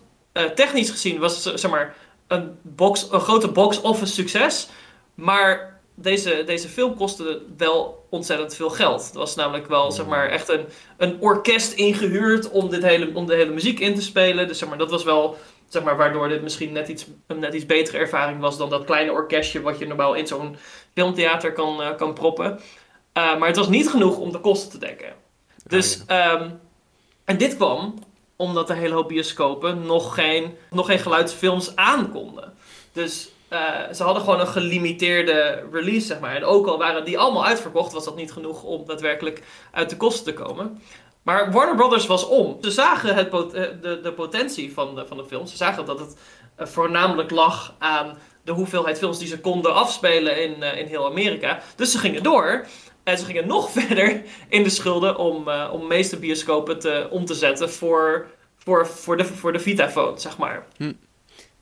technisch gezien was, zeg maar, een, box, een grote box office succes. Maar deze, deze film kostte wel ontzettend veel geld. Het was namelijk wel zeg maar, echt een, een orkest ingehuurd om, dit hele, om de hele muziek in te spelen. Dus zeg maar, dat was wel zeg maar, waardoor dit misschien net iets, een net iets betere ervaring was dan dat kleine orkestje wat je normaal in zo'n filmtheater kan, kan proppen. Uh, maar het was niet genoeg om de kosten te dekken. Dus, um, en dit kwam omdat de hele hoop bioscopen nog geen, nog geen geluidsfilms aankonden. Dus uh, ze hadden gewoon een gelimiteerde release, zeg maar. En ook al waren die allemaal uitverkocht, was dat niet genoeg om daadwerkelijk uit de kosten te komen. Maar Warner Brothers was om. Ze zagen het eh, de, de potentie van de, van de film. Ze zagen dat het voornamelijk lag aan de hoeveelheid films die ze konden afspelen in, in heel Amerika. Dus ze gingen door. En ze gingen nog verder in de schulden om, om meeste bioscopen te, om te zetten voor, voor, voor, de, voor de Vitaphone, zeg maar. Hm.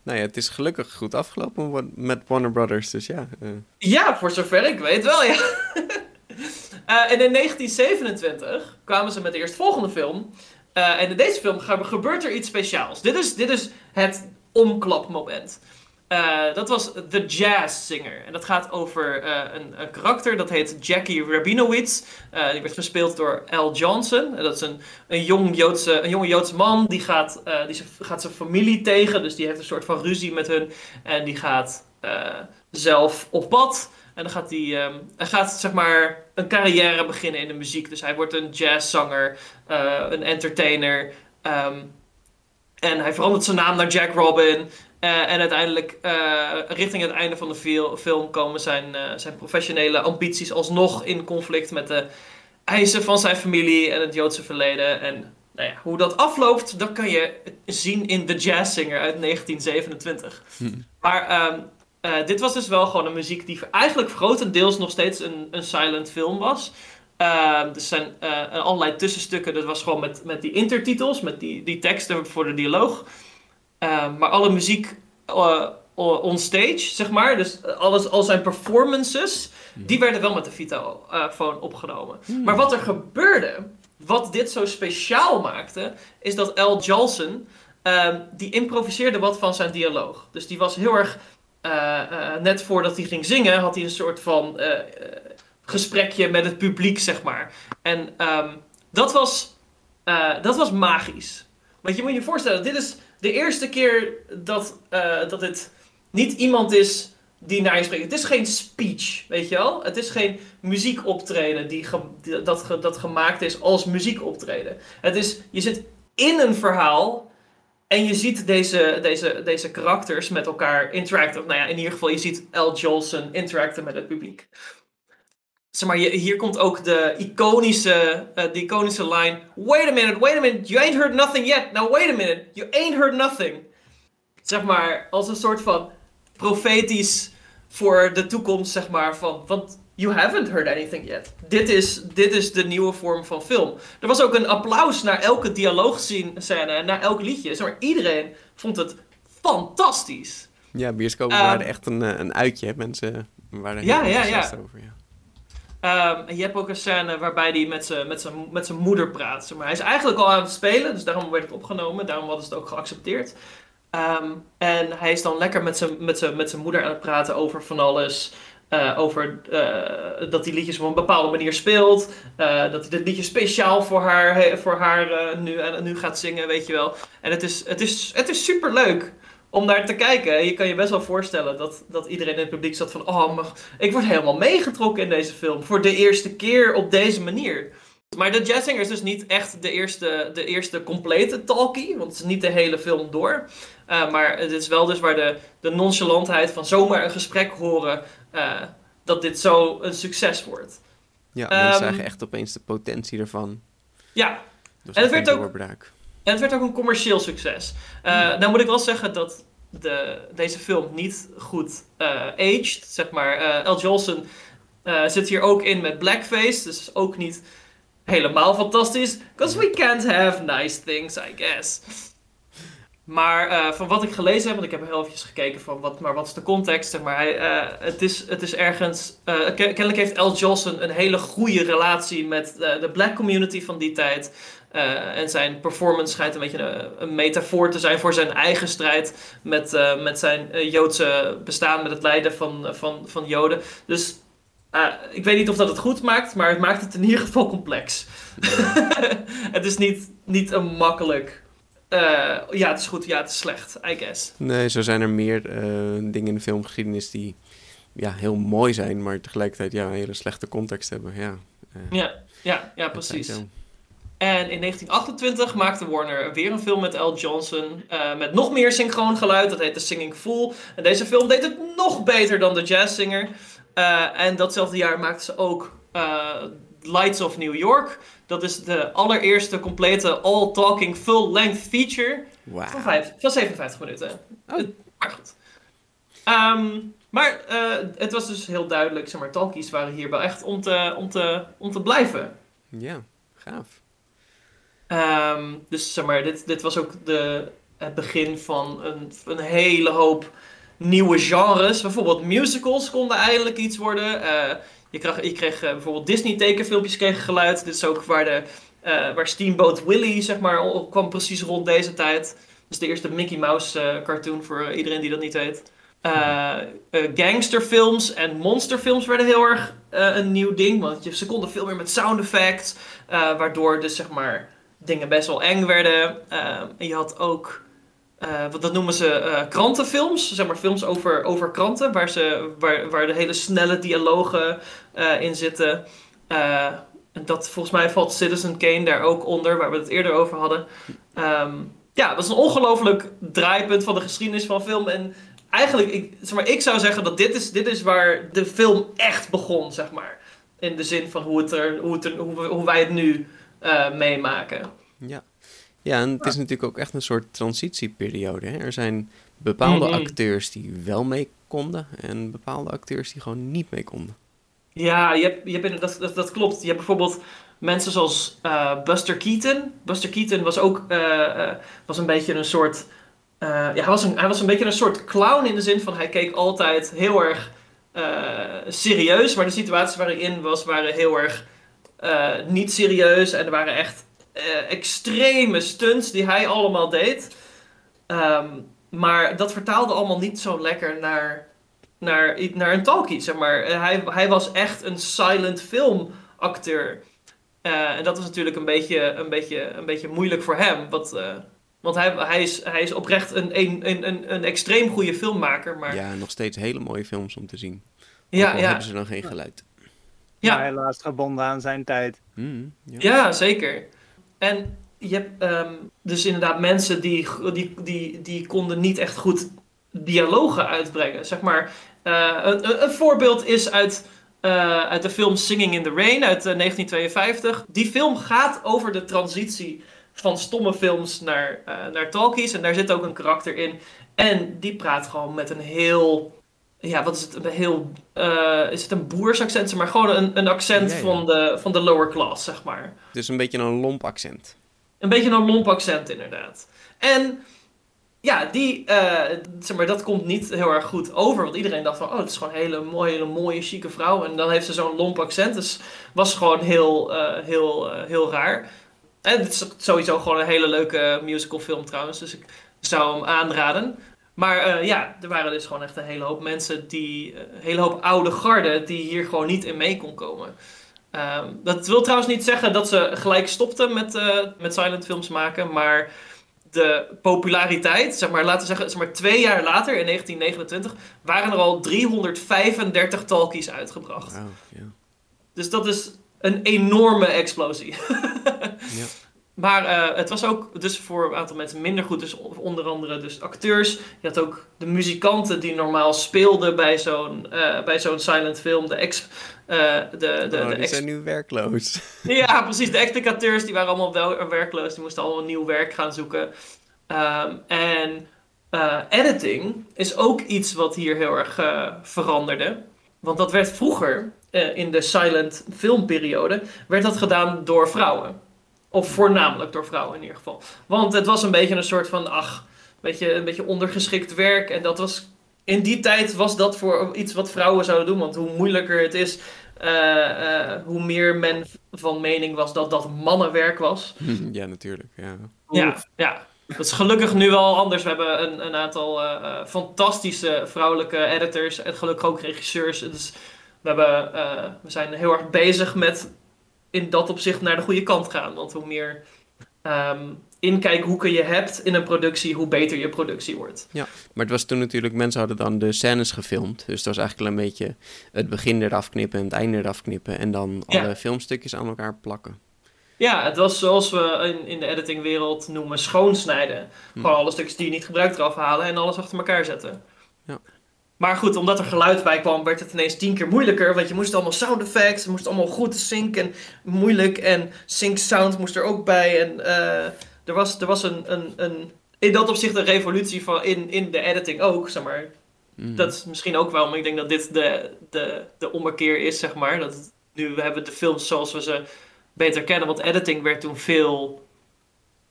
Nou ja, het is gelukkig goed afgelopen met Warner Brothers, dus ja. Uh. Ja, voor zover ik weet wel, ja. uh, en in 1927 kwamen ze met de eerstvolgende film. en in deze film gebeurt er iets speciaals. Dit is, dit is het omklapmoment. Uh, dat was The Jazz Singer. En dat gaat over uh, een, een, karakter, dat heet Jackie Rabinowitz. Uh, die werd gespeeld door Al Johnson. Dat is een, een, jong Joodse, een jonge Joodse man, die, gaat, die gaat zijn familie tegen. Dus die heeft een soort van ruzie met hun. En die gaat zelf op pad. En dan gaat hij, um, gaat, zeg maar, een carrière beginnen in de muziek. Dus hij wordt een jazzzanger, een entertainer. Um, en hij verandert zijn naam naar Jack Robin. Uh, en uiteindelijk, uh, richting het einde van de film, komen zijn, uh, zijn professionele ambities alsnog in conflict met de eisen van zijn familie en het Joodse verleden. En nou ja, hoe dat afloopt, dat kan je zien in The Jazz Singer uit 1927. Hm. Maar um, dit was dus wel gewoon een muziek die eigenlijk grotendeels nog steeds een, een silent film was. Uh, er zijn allerlei tussenstukken, dat was gewoon met, met die intertitels, met die, die teksten voor de dialoog. Ehm, maar alle muziek uh, on stage, zeg maar, dus alles, al zijn performances, die werden wel met de Vitaphone opgenomen. Hmm. Maar wat er gebeurde, wat dit zo speciaal maakte, is dat L. Jolson, um, die improviseerde wat van zijn dialoog. Dus die was heel erg, uh, uh, net voordat hij ging zingen, had hij een soort van gesprekje met het publiek, zeg maar. En um, dat, was, dat was magisch. Want je moet je voorstellen, dit is de eerste keer dat, uh, dat het niet iemand is die naar je spreekt. Het is geen speech, weet je wel? Het is geen muziekoptreden die, dat, dat gemaakt is als muziekoptreden. Het is, je zit in een verhaal en je ziet deze, deze, deze karakters met elkaar interacten. Nou ja, in ieder geval, je ziet L. Jolson interacten met het publiek zeg maar, hier komt ook de iconische, uh, de iconische line. Wait a minute, wait a minute, you ain't heard nothing yet. Now wait a minute, you ain't heard nothing. Zeg maar, als een soort van profetisch voor de toekomst, zeg maar, van, want you haven't heard anything yet. Dit is, dit is de nieuwe vorm van film. Er was ook een applaus naar elke dialoogscène en naar elk liedje. Zeg maar, iedereen vond het fantastisch. Ja, bioscopen um, waren echt een, een uitje. Mensen waren heel ja, ja, ja. over. Ja. En je hebt ook een scène waarbij hij met zijn met met moeder praat. Maar. Hij is eigenlijk al aan het spelen, dus daarom werd het opgenomen. Daarom hadden het ook geaccepteerd. Um, en hij is dan lekker met zijn met met moeder aan het praten over van alles. Uh, over uh, dat hij liedjes op een bepaalde manier speelt. Uh, dat hij dit liedje speciaal voor haar, voor haar nu, nu gaat zingen, weet je wel. En het is, het is, het is super leuk om naar te kijken. Je kan je best wel voorstellen dat, dat iedereen in het publiek zat van... Oh, maar ik word helemaal meegetrokken in deze film. Voor de eerste keer op deze manier. Maar de Jazzinger is dus niet echt de eerste, de eerste complete talkie. Want het is niet de hele film door. Uh, maar het is wel dus waar de, de nonchalantheid van zomaar een gesprek horen... Uh, dat dit zo een succes wordt. Ja, mensen um, zagen echt opeens de potentie ervan. Ja. Dus en het werd ook... Doorbraak. En het werd ook een commercieel succes. Uh, Nou moet ik wel zeggen dat de, deze film niet goed uh, aged. Zeg maar, uh, L. Jolson zit hier ook in met blackface. Dus ook niet helemaal fantastisch. Because we can't have nice things, I guess. Maar van wat ik gelezen heb, want ik heb heel even gekeken van wat, maar wat is de context. Zeg maar, hij, het, is, het is ergens. kennelijk heeft L. Jolson een hele goede relatie met de black community van die tijd. Uh, en zijn performance schijnt een beetje een, een, metafoor te zijn voor zijn eigen strijd met, uh, met zijn uh, Joodse bestaan, met het lijden van, van, van Joden. Dus ik weet niet of dat het goed maakt, maar het maakt het in ieder geval complex. het is niet, niet een makkelijk. ja, het is goed, ja, het is slecht, I guess. Nee, zo zijn er meer dingen in de filmgeschiedenis die ja, heel mooi zijn, maar tegelijkertijd ja, een hele slechte context hebben. Ja, ja, ja, ja, precies. En in 1928 maakte Warner weer een film met L. Johnson. Uh, met nog meer synchroon geluid. Dat heet The Singing Fool. En deze film deed het nog beter dan The Jazz Singer. Uh, en datzelfde jaar maakten ze ook uh, Lights of New York. Dat is de allereerste complete all-talking full-length feature. Wow. Van, vijf, van 57 minuten. Oh. Maar goed. Um, maar het was dus heel duidelijk, zeg maar, talkies waren hier wel echt om te, om te, om te blijven. Ja, gaaf. Um, dus zeg maar, dit, dit was ook de, het begin van een, een hele hoop nieuwe genres. Bijvoorbeeld musicals konden eindelijk iets worden. Uh, je kreeg, kreeg uh, bijvoorbeeld Disney tekenfilmpjes kregen geluid. Dit is ook waar, de, uh, waar Steamboat Willie zeg maar, kwam precies rond deze tijd. Dus de eerste Mickey Mouse cartoon voor iedereen die dat niet weet. gangsterfilms en monsterfilms werden heel erg een nieuw ding. Want je, ze konden veel meer met sound effects. waardoor dus zeg maar dingen best wel eng werden. Uh, je had ook, uh, wat dat noemen ze, uh, krantenfilms. Zeg maar films over, over kranten, waar, ze, waar, waar de hele snelle dialogen in zitten. en dat volgens mij valt Citizen Kane daar ook onder, waar we het eerder over hadden. Um, ja, dat is een ongelooflijk draaipunt van de geschiedenis van film. En eigenlijk, ik, zeg maar, ik zou zeggen dat dit is, dit is waar de film echt begon, zeg maar. In de zin van hoe, het er, hoe, het er, hoe, hoe wij het nu uh, meemaken. Ja. ja, en het is natuurlijk ook echt een soort transitieperiode. Hè? Er zijn bepaalde mm -hmm. acteurs die wel mee konden en bepaalde acteurs die gewoon niet mee konden. Ja, je hebt, je hebt, dat, dat, dat klopt. Je hebt bijvoorbeeld mensen zoals uh, Buster Keaton. Buster Keaton was ook uh, was een beetje een soort. ja, hij, was een, hij was een beetje een soort clown in de zin van hij keek altijd heel erg serieus, maar de situaties waar hij in was waren heel erg uh, niet serieus. En er waren echt uh, extreme stunts die hij allemaal deed. Um, maar dat vertaalde allemaal niet zo lekker naar, naar, naar een talkie, zeg maar. Uh, hij, hij was echt een silent film acteur. en dat was natuurlijk een beetje, een beetje, een beetje moeilijk voor hem. Wat, want hij, hij, is, hij is oprecht een, een, een, een extreem goede filmmaker. Maar... Ja, nog steeds hele mooie films om te zien. Ja, ja. hebben ze dan geen geluid. Ja. Maar helaas gebonden aan zijn tijd. Mm, ja. ja. zeker. En je hebt um, dus inderdaad mensen die, die, die, die konden niet echt goed dialogen uitbrengen. Zeg maar, uh, een, een, voorbeeld is uit, uh, uit de film Singing in the Rain uit uh, 1952. Die film gaat over de transitie van stomme films naar, naar talkies. En daar zit ook een karakter in. En die praat gewoon met een heel ja, wat is het? Een heel, uh, is het een boersaccent? Maar gewoon een, een accent Van, de, van de lower class, zeg maar. Dus een beetje een lomp accent. Een beetje een lomp accent, inderdaad. En ja, die, uh, zeg maar, dat komt niet heel erg goed over. Want iedereen dacht van, oh, het is gewoon een hele mooie, hele mooie, chique vrouw. En dan heeft ze zo'n lomp accent. Dus was gewoon heel, uh, heel, heel raar. En het is sowieso gewoon een hele leuke musicalfilm trouwens. Dus ik zou hem aanraden. Maar uh, ja, er waren dus gewoon echt een hele hoop mensen die, uh, een hele hoop oude garden, die hier gewoon niet in mee kon komen. Um, dat wil trouwens niet zeggen dat ze gelijk stopten met, uh, met silent films maken, maar de populariteit, zeg maar, laten we zeggen, zeg maar twee jaar later, in 1929, waren er al 335 talkies uitgebracht. Dus dat is een enorme explosie. Ja. Maar eh, het was ook dus voor een aantal mensen minder goed. Dus onder andere dus acteurs. Je had ook de muzikanten die normaal speelden bij zo'n eh, bij zo'n silent film. De ex... eh, de, de, Oh, de die ex- zijn nu werkloos. ja, precies. De explicateurs die waren allemaal wel werkloos. Die moesten allemaal nieuw werk gaan zoeken. Ehm, en editing is ook iets wat hier heel erg veranderde. Want dat werd vroeger, in de silent filmperiode, werd dat gedaan door vrouwen. Of voornamelijk door vrouwen in ieder geval. Want het was een beetje een soort van, ach, beetje, een beetje ondergeschikt werk. En dat was, in die tijd was dat voor iets wat vrouwen zouden doen. Want hoe moeilijker het is, eh, eh, hoe meer men van mening was dat dat mannenwerk was. ja, natuurlijk. Ja. Ja, ja. Dat is gelukkig nu wel anders. We hebben een, een aantal eh, fantastische vrouwelijke editors en gelukkig ook regisseurs. Dus we, hebben, we zijn heel erg bezig met in dat opzicht naar de goede kant gaan. Want hoe meer ehm inkijkhoeken je hebt in een productie, hoe beter je productie wordt. Maar het was toen natuurlijk, mensen hadden dan de scènes gefilmd. Dus het was eigenlijk een beetje het begin eraf knippen en het einde eraf knippen. En dan Ja. alle filmstukjes aan elkaar plakken. Ja, het was zoals we in, in de editingwereld noemen schoonsnijden. Gewoon alle stukjes die je niet gebruikt eraf halen en alles achter elkaar zetten. Ja. Maar goed, omdat er geluid bij kwam, werd het ineens tien keer moeilijker. Want je moest allemaal sound effects, moest allemaal goed sync en moeilijk. En sync sound moest er ook bij. En eh, er was, er was een, een, een, in dat opzicht een revolutie van in, in de editing ook, zeg maar. Mhm. Dat is misschien ook waarom ik denk dat dit de, de, de ommekeer is, zeg maar. Dat het- nu we hebben de films zoals we ze beter kennen. Want editing werd toen veel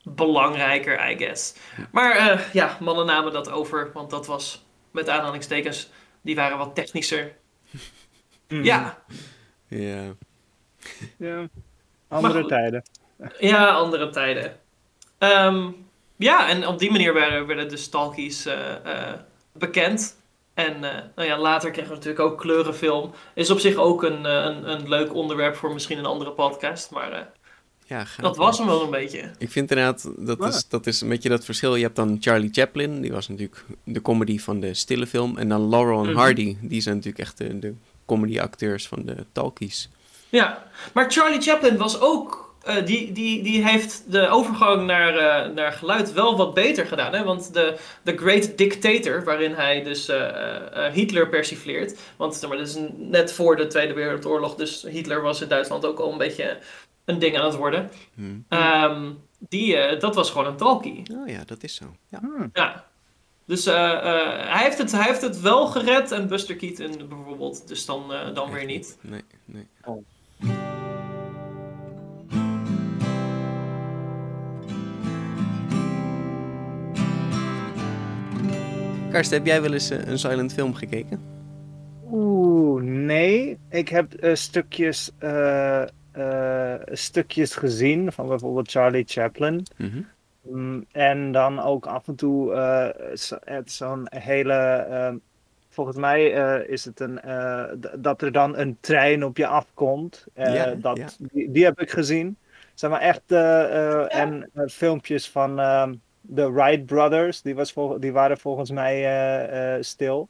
belangrijker, I guess. Maar eh, ja, mannen namen dat over. Want dat was, met aanhalingstekens, die waren wat technischer. Mhm. Ja, Ja. Ja. Andere goed. tijden. ja, andere tijden. Ehm, ja, en op die manier werden, werden de stalkies eh, eh, bekend. En eh, nou ja, later kregen we natuurlijk ook kleurenfilm. Is op zich ook een, een, een leuk onderwerp voor misschien een andere podcast. Maar eh, ja dat was hem wel een beetje. Ik vind inderdaad, dat Ja. is, dat is een beetje dat verschil. Je hebt dan Charlie Chaplin, die was natuurlijk de comedy van de stille film. En dan Laurel en Mhm. Hardy, die zijn natuurlijk echt de, de comedy-acteurs van de talkies. Ja, maar Charlie Chaplin was ook. eh, die, die, die heeft de overgang naar, eh, naar geluid wel wat beter gedaan. Hè? Want de, de Great Dictator, waarin hij dus eh, Hitler persifleert. Want maar, dat is net voor de Tweede Wereldoorlog, dus Hitler was in Duitsland ook al een beetje een ding aan het worden. Hm. Ehm, die, eh, dat was gewoon een talkie. Oh ja, dat is zo. Ja. Ja. Dus eh, eh, hij, heeft het, hij heeft het wel gered en Buster Keaton bijvoorbeeld. Dus dan, eh, dan weer niet. Nee, nee. Karsten, heb jij wel eens een silent film gekeken? Oeh, nee. Ik heb eh, stukjes, stukjes gezien van bijvoorbeeld Charlie Chaplin. Mhm. Mm, en dan ook af en toe eh, zo- het zo'n hele. eh, volgens mij eh, is het een. eh, dat er dan een trein op je afkomt. Eh, Ja, dat, ja. Die, die heb ik gezien. Zeg maar echt. eh, eh, En eh, filmpjes van ehm, de Wright Brothers. Die, was vol- die waren volgens mij eh, eh, stil.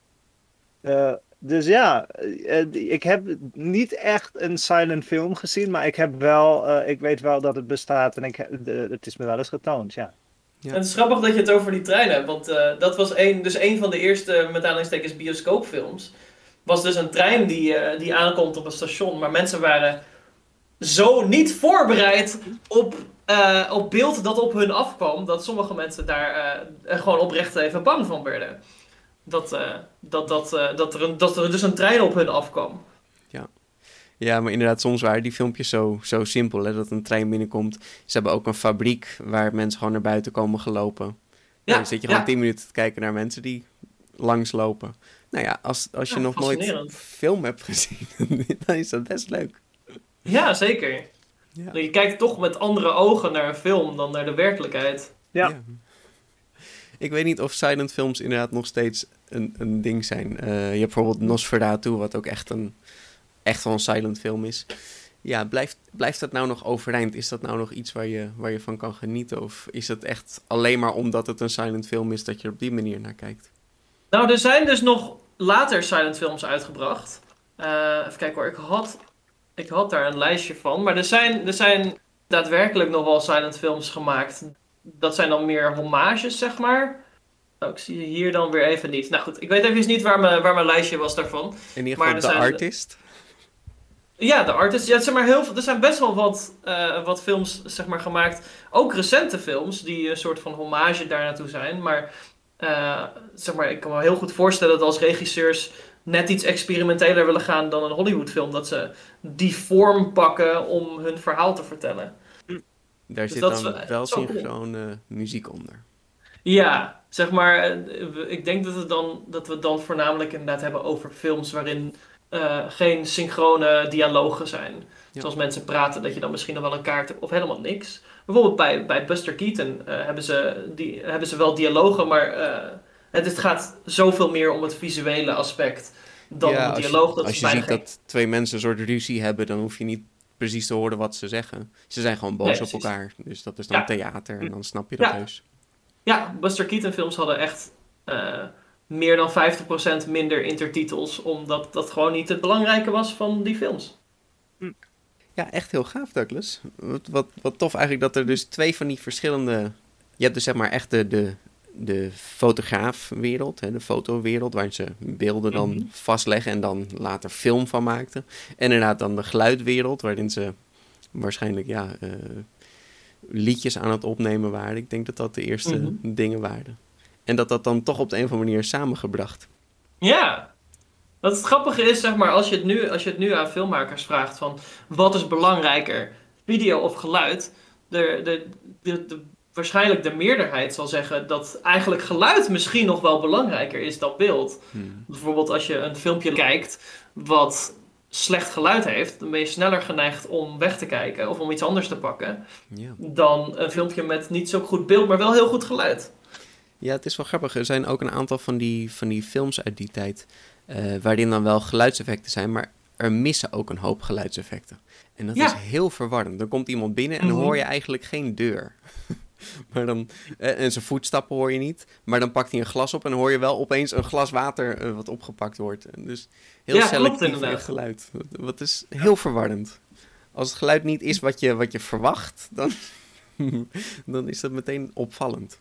Dus ja, eh, eh, ik heb niet echt een silent film gezien, maar ik heb wel, eh, ik weet wel dat het bestaat en ik, heb- de- het is me wel eens getoond, ja. Ja. En het is grappig dat je het over die trein hebt, want eh, dat was een, dus een van de eerste, met aanhalingstekens, bioscoopfilms. Was dus een trein die, eh, die aankomt op een station, maar mensen waren zo niet voorbereid op, eh, op beeld dat op hun afkwam, dat sommige mensen daar gewoon oprecht even bang van werden. Dat, eh, dat, dat, eh, dat, er een, dat er dus een trein op hun afkwam. Ja, maar inderdaad, soms waren die filmpjes zo, zo simpel, hè, dat een trein binnenkomt. Ze hebben ook een fabriek waar mensen gewoon naar buiten komen gelopen. Ja, Ja, dan zit je gewoon ja. 10 minuten te kijken naar mensen die langslopen. Nou ja, als, als je Ja, nog nooit film hebt gezien, dan is dat best leuk. Ja, zeker. Ja. Je kijkt toch met andere ogen naar een film dan naar de werkelijkheid. Ja. Ik weet niet of silent films inderdaad nog steeds een, een ding zijn. Eh, je hebt bijvoorbeeld Nosferatu, wat ook echt een echt wel een silent film is. Ja, blijft, blijft dat nou nog overeind? Is dat nou nog iets waar je, waar je van kan genieten? Of is het echt alleen maar omdat het een silent film is dat je er op die manier naar kijkt? Nou, er zijn dus nog later silent films uitgebracht. Uh, even kijken hoor, ik had, ik had daar een lijstje van. Maar er zijn, er zijn daadwerkelijk nog wel silent films gemaakt. Dat zijn dan meer hommages, zeg maar. Oh, ik zie hier dan weer even niet. Nou goed, ik weet even niet waar mijn, waar mijn lijstje was daarvan. In ieder geval de artist? Ja, de artist. Ja, zeg maar heel veel, er zijn best wel wat, uh, wat films zeg maar, gemaakt. Ook recente films die een soort van hommage daar naartoe zijn. Maar, uh, zeg maar ik kan me heel goed voorstellen dat als regisseurs net iets experimenteler willen gaan dan een Hollywoodfilm, dat ze die vorm pakken om hun verhaal te vertellen. Daar dus zit dan wel synchroon uh, muziek onder. Ja, zeg maar, ik denk dat, het dan, dat we het dan voornamelijk inderdaad hebben over films waarin uh, geen synchrone dialogen zijn. Zoals mensen praten, dat je dan misschien nog wel een kaart hebt of helemaal niks. Bijvoorbeeld bij, bij Buster Keaton uh, hebben, ze die, hebben ze wel dialogen, maar uh, het, het, gaat zoveel meer om het visuele aspect dan ja, om dialoog. Dat als je ziet dat twee mensen een soort ruzie hebben, dan hoef je niet precies te horen wat ze zeggen. Ze zijn gewoon boos op elkaar. Dus dat is dan theater en dan snap je dat ja. heus. Ja, Buster Keaton films hadden echt meer dan 50% minder intertitels, omdat dat gewoon niet het belangrijke was van die films. Ja, echt heel gaaf, Douglas. Wat, wat, wat tof eigenlijk dat er dus twee van die verschillende. Je hebt dus zeg maar echt de, de, de fotograafwereld, hè, de fotowereld, waarin ze beelden dan mhm. vastleggen en dan later film van maakten. En inderdaad dan de geluidwereld, waarin ze waarschijnlijk ja, uh, liedjes aan het opnemen waren. Ik denk dat dat de eerste mhm. dingen waren. En dat dat dan toch op de een of andere manier samengebracht. Ja, wat het grappige is, zeg maar, als je het nu, als je het nu aan filmmakers vraagt van wat is belangrijker, video of geluid, de, de, de, de, waarschijnlijk de meerderheid zal zeggen dat eigenlijk geluid misschien nog wel belangrijker is dan beeld. Hmm. Bijvoorbeeld als je een filmpje kijkt wat slecht geluid heeft, dan ben je sneller geneigd om weg te kijken of om iets anders te pakken dan een filmpje met niet zo goed beeld, maar wel heel goed geluid. Ja, het is wel grappig. Er zijn ook een aantal van die, van die films uit die tijd. Uh, waarin dan wel geluidseffecten zijn, maar er missen ook een hoop geluidseffecten. En dat is heel verwarrend. Dan komt iemand binnen en dan mhm. hoor je eigenlijk geen deur. maar dan, eh, en zijn voetstappen hoor je niet. Maar dan pakt hij een glas op en hoor je wel opeens een glas water uh, wat opgepakt wordt. Dus heel ja, selectief klopt, geluid. Wat is heel verwarrend. Als het geluid niet is wat je, wat je verwacht, dan, dan is dat meteen opvallend.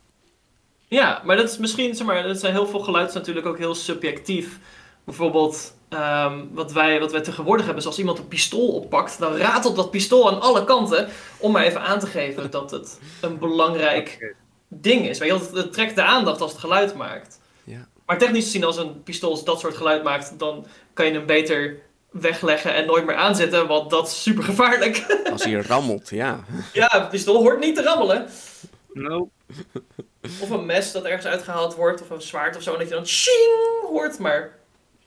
Ja, maar dat is misschien, zeg maar, dat zijn heel veel geluid natuurlijk ook heel subjectief. Bijvoorbeeld, ehm, wat, wij, wat wij tegenwoordig hebben, is als iemand een pistool oppakt, dan ratelt dat pistool aan alle kanten. Om maar even aan te geven dat het een belangrijk ding is. Weet je, het trekt de aandacht als het geluid maakt. Ja. Maar technisch gezien, als een pistool dat soort geluid maakt, dan kan je hem beter wegleggen en nooit meer aanzetten, want dat is super gevaarlijk. Als hij rammelt, ja. Ja, een pistool hoort niet te rammelen. Nope. Of een mes dat ergens uitgehaald wordt, of een zwaard of zo, en dat je dan ching hoort, maar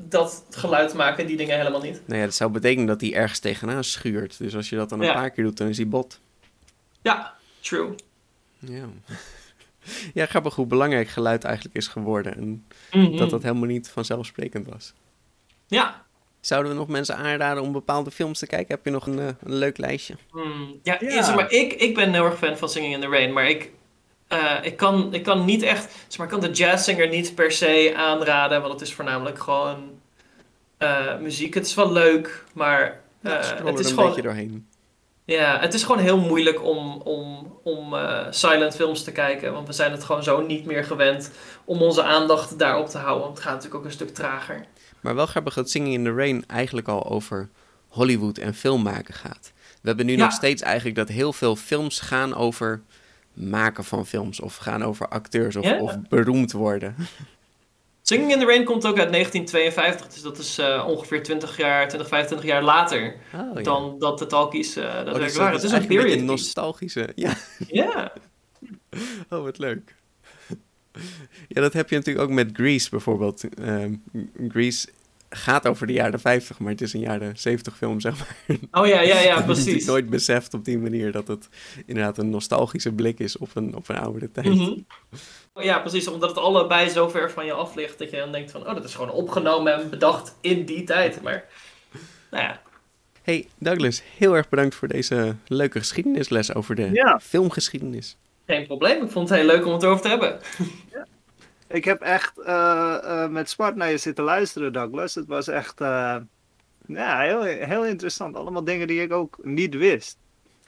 dat geluid maken die dingen helemaal niet. Nou ja, dat zou betekenen dat hij ergens tegenaan schuurt. Dus als je dat dan een paar keer doet, dan is hij bot. Ja, true. Ja. Ja, grappig hoe belangrijk geluid eigenlijk is geworden. En mhm. dat dat helemaal niet vanzelfsprekend was. Ja. Zouden we nog mensen aanraden om bepaalde films te kijken? Heb je nog een, eh, een leuk lijstje? Mm, ja, ja. maar ik, ik ben heel erg fan van Singing in the Rain. Maar ik, uh, ik, kan, ik kan niet echt, zeg maar, ik kan de jazzzanger niet per se aanraden, want het is voornamelijk gewoon uh, muziek. Het is wel leuk, maar uh, het is een gewoon. beetje doorheen. Ja, het is gewoon heel moeilijk om, om, om silent films te kijken, want we zijn het gewoon zo niet meer gewend om onze aandacht daarop te houden. Want het gaat natuurlijk ook een stuk trager. Maar wel grappig dat Singing in the Rain eigenlijk al over Hollywood en filmmaken gaat. We hebben nu nog steeds eigenlijk dat heel veel films gaan over maken van films of gaan over acteurs of, of beroemd worden. Singing in the Rain komt ook uit 1952, dus dat is uh, ongeveer 20 jaar, 20, 25 jaar later oh, dan dat de talkies uh, dat oh, dus waren. Het is een period een nostalgische, ja. Ja. oh, wat leuk. Ja, dat heb je natuurlijk ook met Grease bijvoorbeeld. Um, Grease gaat over de jaren 50, maar het is een jaren 70 film, zeg maar. Oh ja, ja, ja, precies. nooit beseft op die manier dat het inderdaad een nostalgische blik is op een, op een oudere tijd. Mhm. Ja, precies, omdat het allebei zo ver van je af ligt dat je dan denkt van, oh, dat is gewoon opgenomen en bedacht in die tijd. Maar, nou ja. Hey Douglas, heel erg bedankt voor deze leuke geschiedenisles over de Ja. filmgeschiedenis. Geen probleem, ik vond het heel leuk om het erover te hebben. Ik heb echt eh, eh, met smart naar je zitten luisteren, Douglas. Het was echt eh, ja, heel, heel interessant. Allemaal dingen die ik ook niet wist.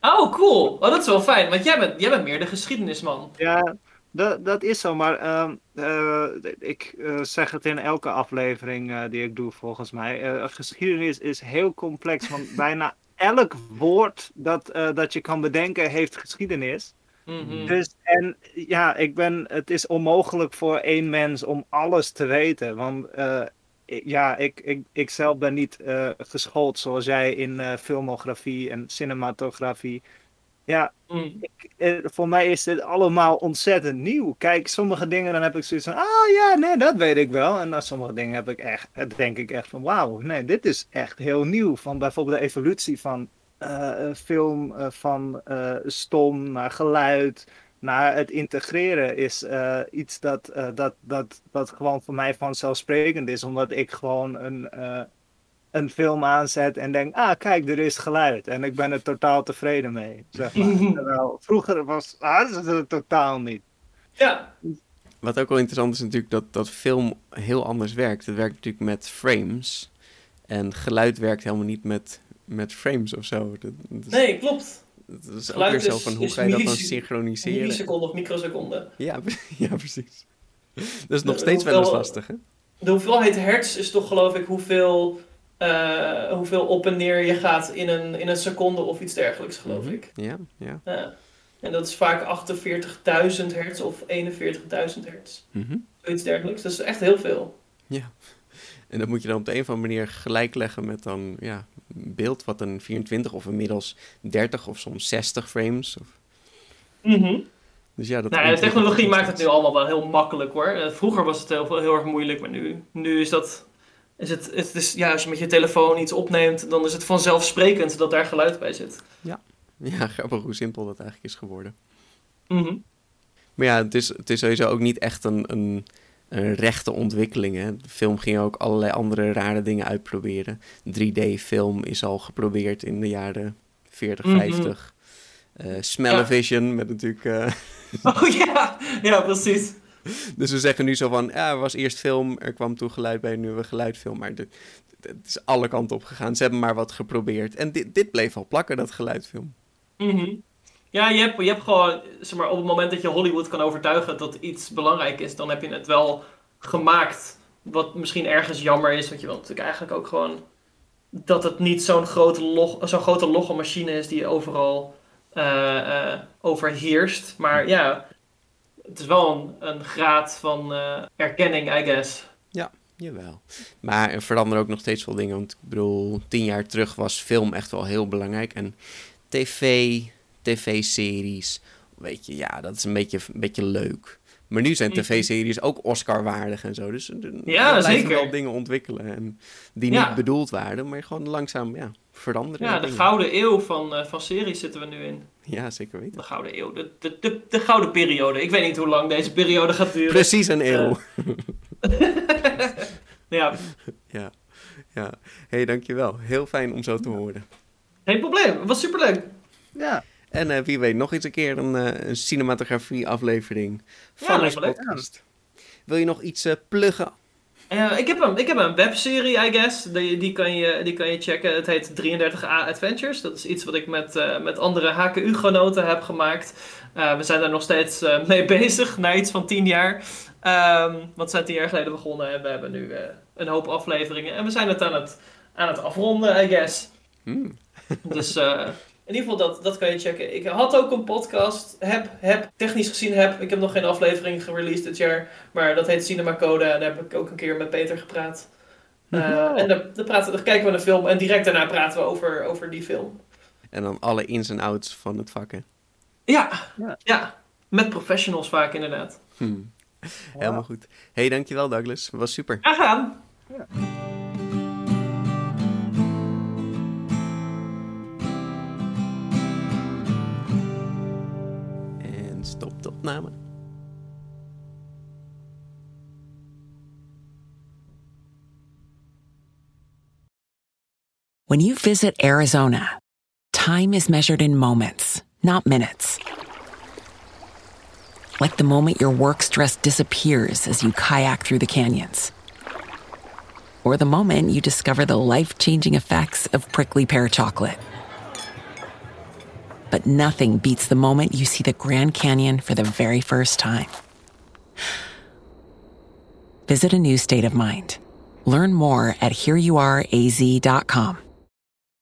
Oh, cool. Oh, dat is wel fijn, want jij bent, jij bent meer de geschiedenisman. Ja, dat, dat is zo. Maar ehm, eh, ik zeg het in elke aflevering die ik doe, volgens mij. Geschiedenis is heel complex, want bijna elk woord dat, dat je kan bedenken heeft geschiedenis. Mhm. Dus, en ja, ik ben, het is onmogelijk voor één mens om alles te weten. Want eh, ik- ja, ik, ik, ik zelf ben niet eh, geschoold zoals jij in eh, filmografie en cinematografie. Ja, Mm. ik, voor mij is dit allemaal ontzettend nieuw. Kijk, sommige dingen dan heb ik zoiets van, ah ja, nee, dat weet ik wel. En dan sommige dingen heb ik echt, denk ik echt van, wauw, nee, dit is echt heel nieuw. Van bijvoorbeeld de evolutie van eh, een film, eh, van eh, stom naar geluid, naar het integreren is eh, iets dat, eh, dat, dat, dat gewoon voor mij vanzelfsprekend is. Omdat ik gewoon een, eh, een film aanzet en denk, ah kijk, er is geluid. En ik ben er totaal tevreden mee. Zeg maar. Terwijl vroeger was hadden ze het totaal niet. Ja, Wat ook wel interessant is natuurlijk dat, dat film heel anders werkt. Het werkt natuurlijk met frames. En geluid werkt helemaal niet met, met frames of zo. Dat, dat is, nee, klopt. dat is ook weer zo van hoe ga je dat dan synchroniseren? Milliseconde of microseconde. Ja, ja, precies. Dat is nog De- steeds wel eens lastig, hè? De hoeveelheid hertz is toch geloof ik hoeveel, eh, hoeveel op en neer je gaat in een, in een seconde of iets dergelijks, geloof Mhm. ik. Ja, ja. Ja. En dat is vaak 48.000 hertz of 41.000 hertz. Mhm. Zoiets dergelijks. Dat is echt heel veel. Ja. En dat moet je dan op de een of andere manier gelijk leggen met dan ja, een beeld wat een 24 of inmiddels 30 of soms 60 frames. Of... Dus ja, dat Nou, ja, de technologie maakt het nu allemaal wel heel makkelijk hoor. Eh, Vroeger was het heel, heel erg moeilijk, maar nu, nu is dat. Is het, het is, ja, als je met je telefoon iets opneemt, dan is het vanzelfsprekend dat daar geluid bij zit. Ja, grappig hoe simpel dat eigenlijk is geworden. Mhm. Maar ja, het is, het is sowieso ook niet echt een, een, een rechte ontwikkeling. Hè. De film ging ook allerlei andere rare dingen uitproberen. 3D-film is al geprobeerd in de jaren 40, Mhm. 50. Eh Smell-O-Vision met natuurlijk... eh, Oh ja, ja precies. dus we zeggen nu zo van, ja, er was eerst film, er kwam toen geluid bij, nu hebben we geluidfilm. Maar de- de- het is alle kanten op gegaan. Ze hebben maar wat geprobeerd. En dit, dit bleef al plakken, dat geluidfilm. Mhm. Ja, je hebt, je hebt gewoon, zeg maar, op het moment dat je Hollywood kan overtuigen dat iets belangrijk is, dan heb je het wel gemaakt. Wat misschien ergens jammer is, want je wilt natuurlijk eigenlijk ook gewoon dat het niet zo'n grote, log, zo'n grote logge machine is die overal eh, eh, overheerst. Maar ja, het is wel een, een graad van eh, erkenning, I guess. Jawel. Maar er veranderen ook nog steeds veel dingen. Want ik bedoel, tien jaar terug was film echt wel heel belangrijk. En tv, tv-series, weet je, ja, dat is een beetje, een beetje leuk. Maar nu zijn Mhm. tv-series ook Oscar-waardig en zo. Dus er, er Ja, zeker. wel dingen ontwikkelen. En die Ja. niet bedoeld waren, maar gewoon langzaam ja, veranderen. Ja, de dingen. gouden eeuw van, eh, van series zitten we nu in. Ja, zeker weten. De gouden eeuw, de, de, de, de gouden periode. Ik weet niet hoe lang deze periode gaat duren. Precies een eeuw. Ja, Ja, ja. Hé, hey, dankjewel. Heel fijn om zo te horen. geen probleem. Het was superleuk. Ja, En eh, wie weet, nog eens een keer een, eh, een cinematografie-aflevering van me leuk. podcast. Wil je nog iets eh, pluggen? Ik, heb een, ik heb een webserie, I guess. Die, die, kan je, die kan je checken. Het heet 33A Adventures. Dat is iets wat ik met, met andere HKU-genoten heb gemaakt. We zijn daar nog steeds mee bezig, na iets van 10 jaar. Ehm, want we zijn 10 jaar geleden begonnen en we hebben nu een hoop afleveringen. En we zijn het aan het, aan het afronden, I guess. Hmm. Dus in ieder geval, dat, dat kan je checken. Ik had ook een podcast. Heb, heb, technisch gezien heb. Ik heb nog geen aflevering gereleased dit jaar. Maar dat heet Cinema Code. En daar heb ik ook een keer met Peter gepraat. Eh, En daar, daar, praten, daar kijken we naar een film. En direct daarna praten we over, over die film. En dan alle ins en outs van het vak, hè? Ja, Ja. ja. Met professionals vaak inderdaad. Hmm. Helemaal goed. hey, dankjewel Douglas. Was super. Graag gedaan. En opname. When you visit Arizona, time is measured in moments, not minutes. Like the moment your work stress disappears as you kayak through the canyons. Or the moment you discover the life changing effects of prickly pear chocolate. But nothing beats the moment you see the Grand Canyon for the very first time. Visit a new state of mind. Learn more at hereyouareaz.com.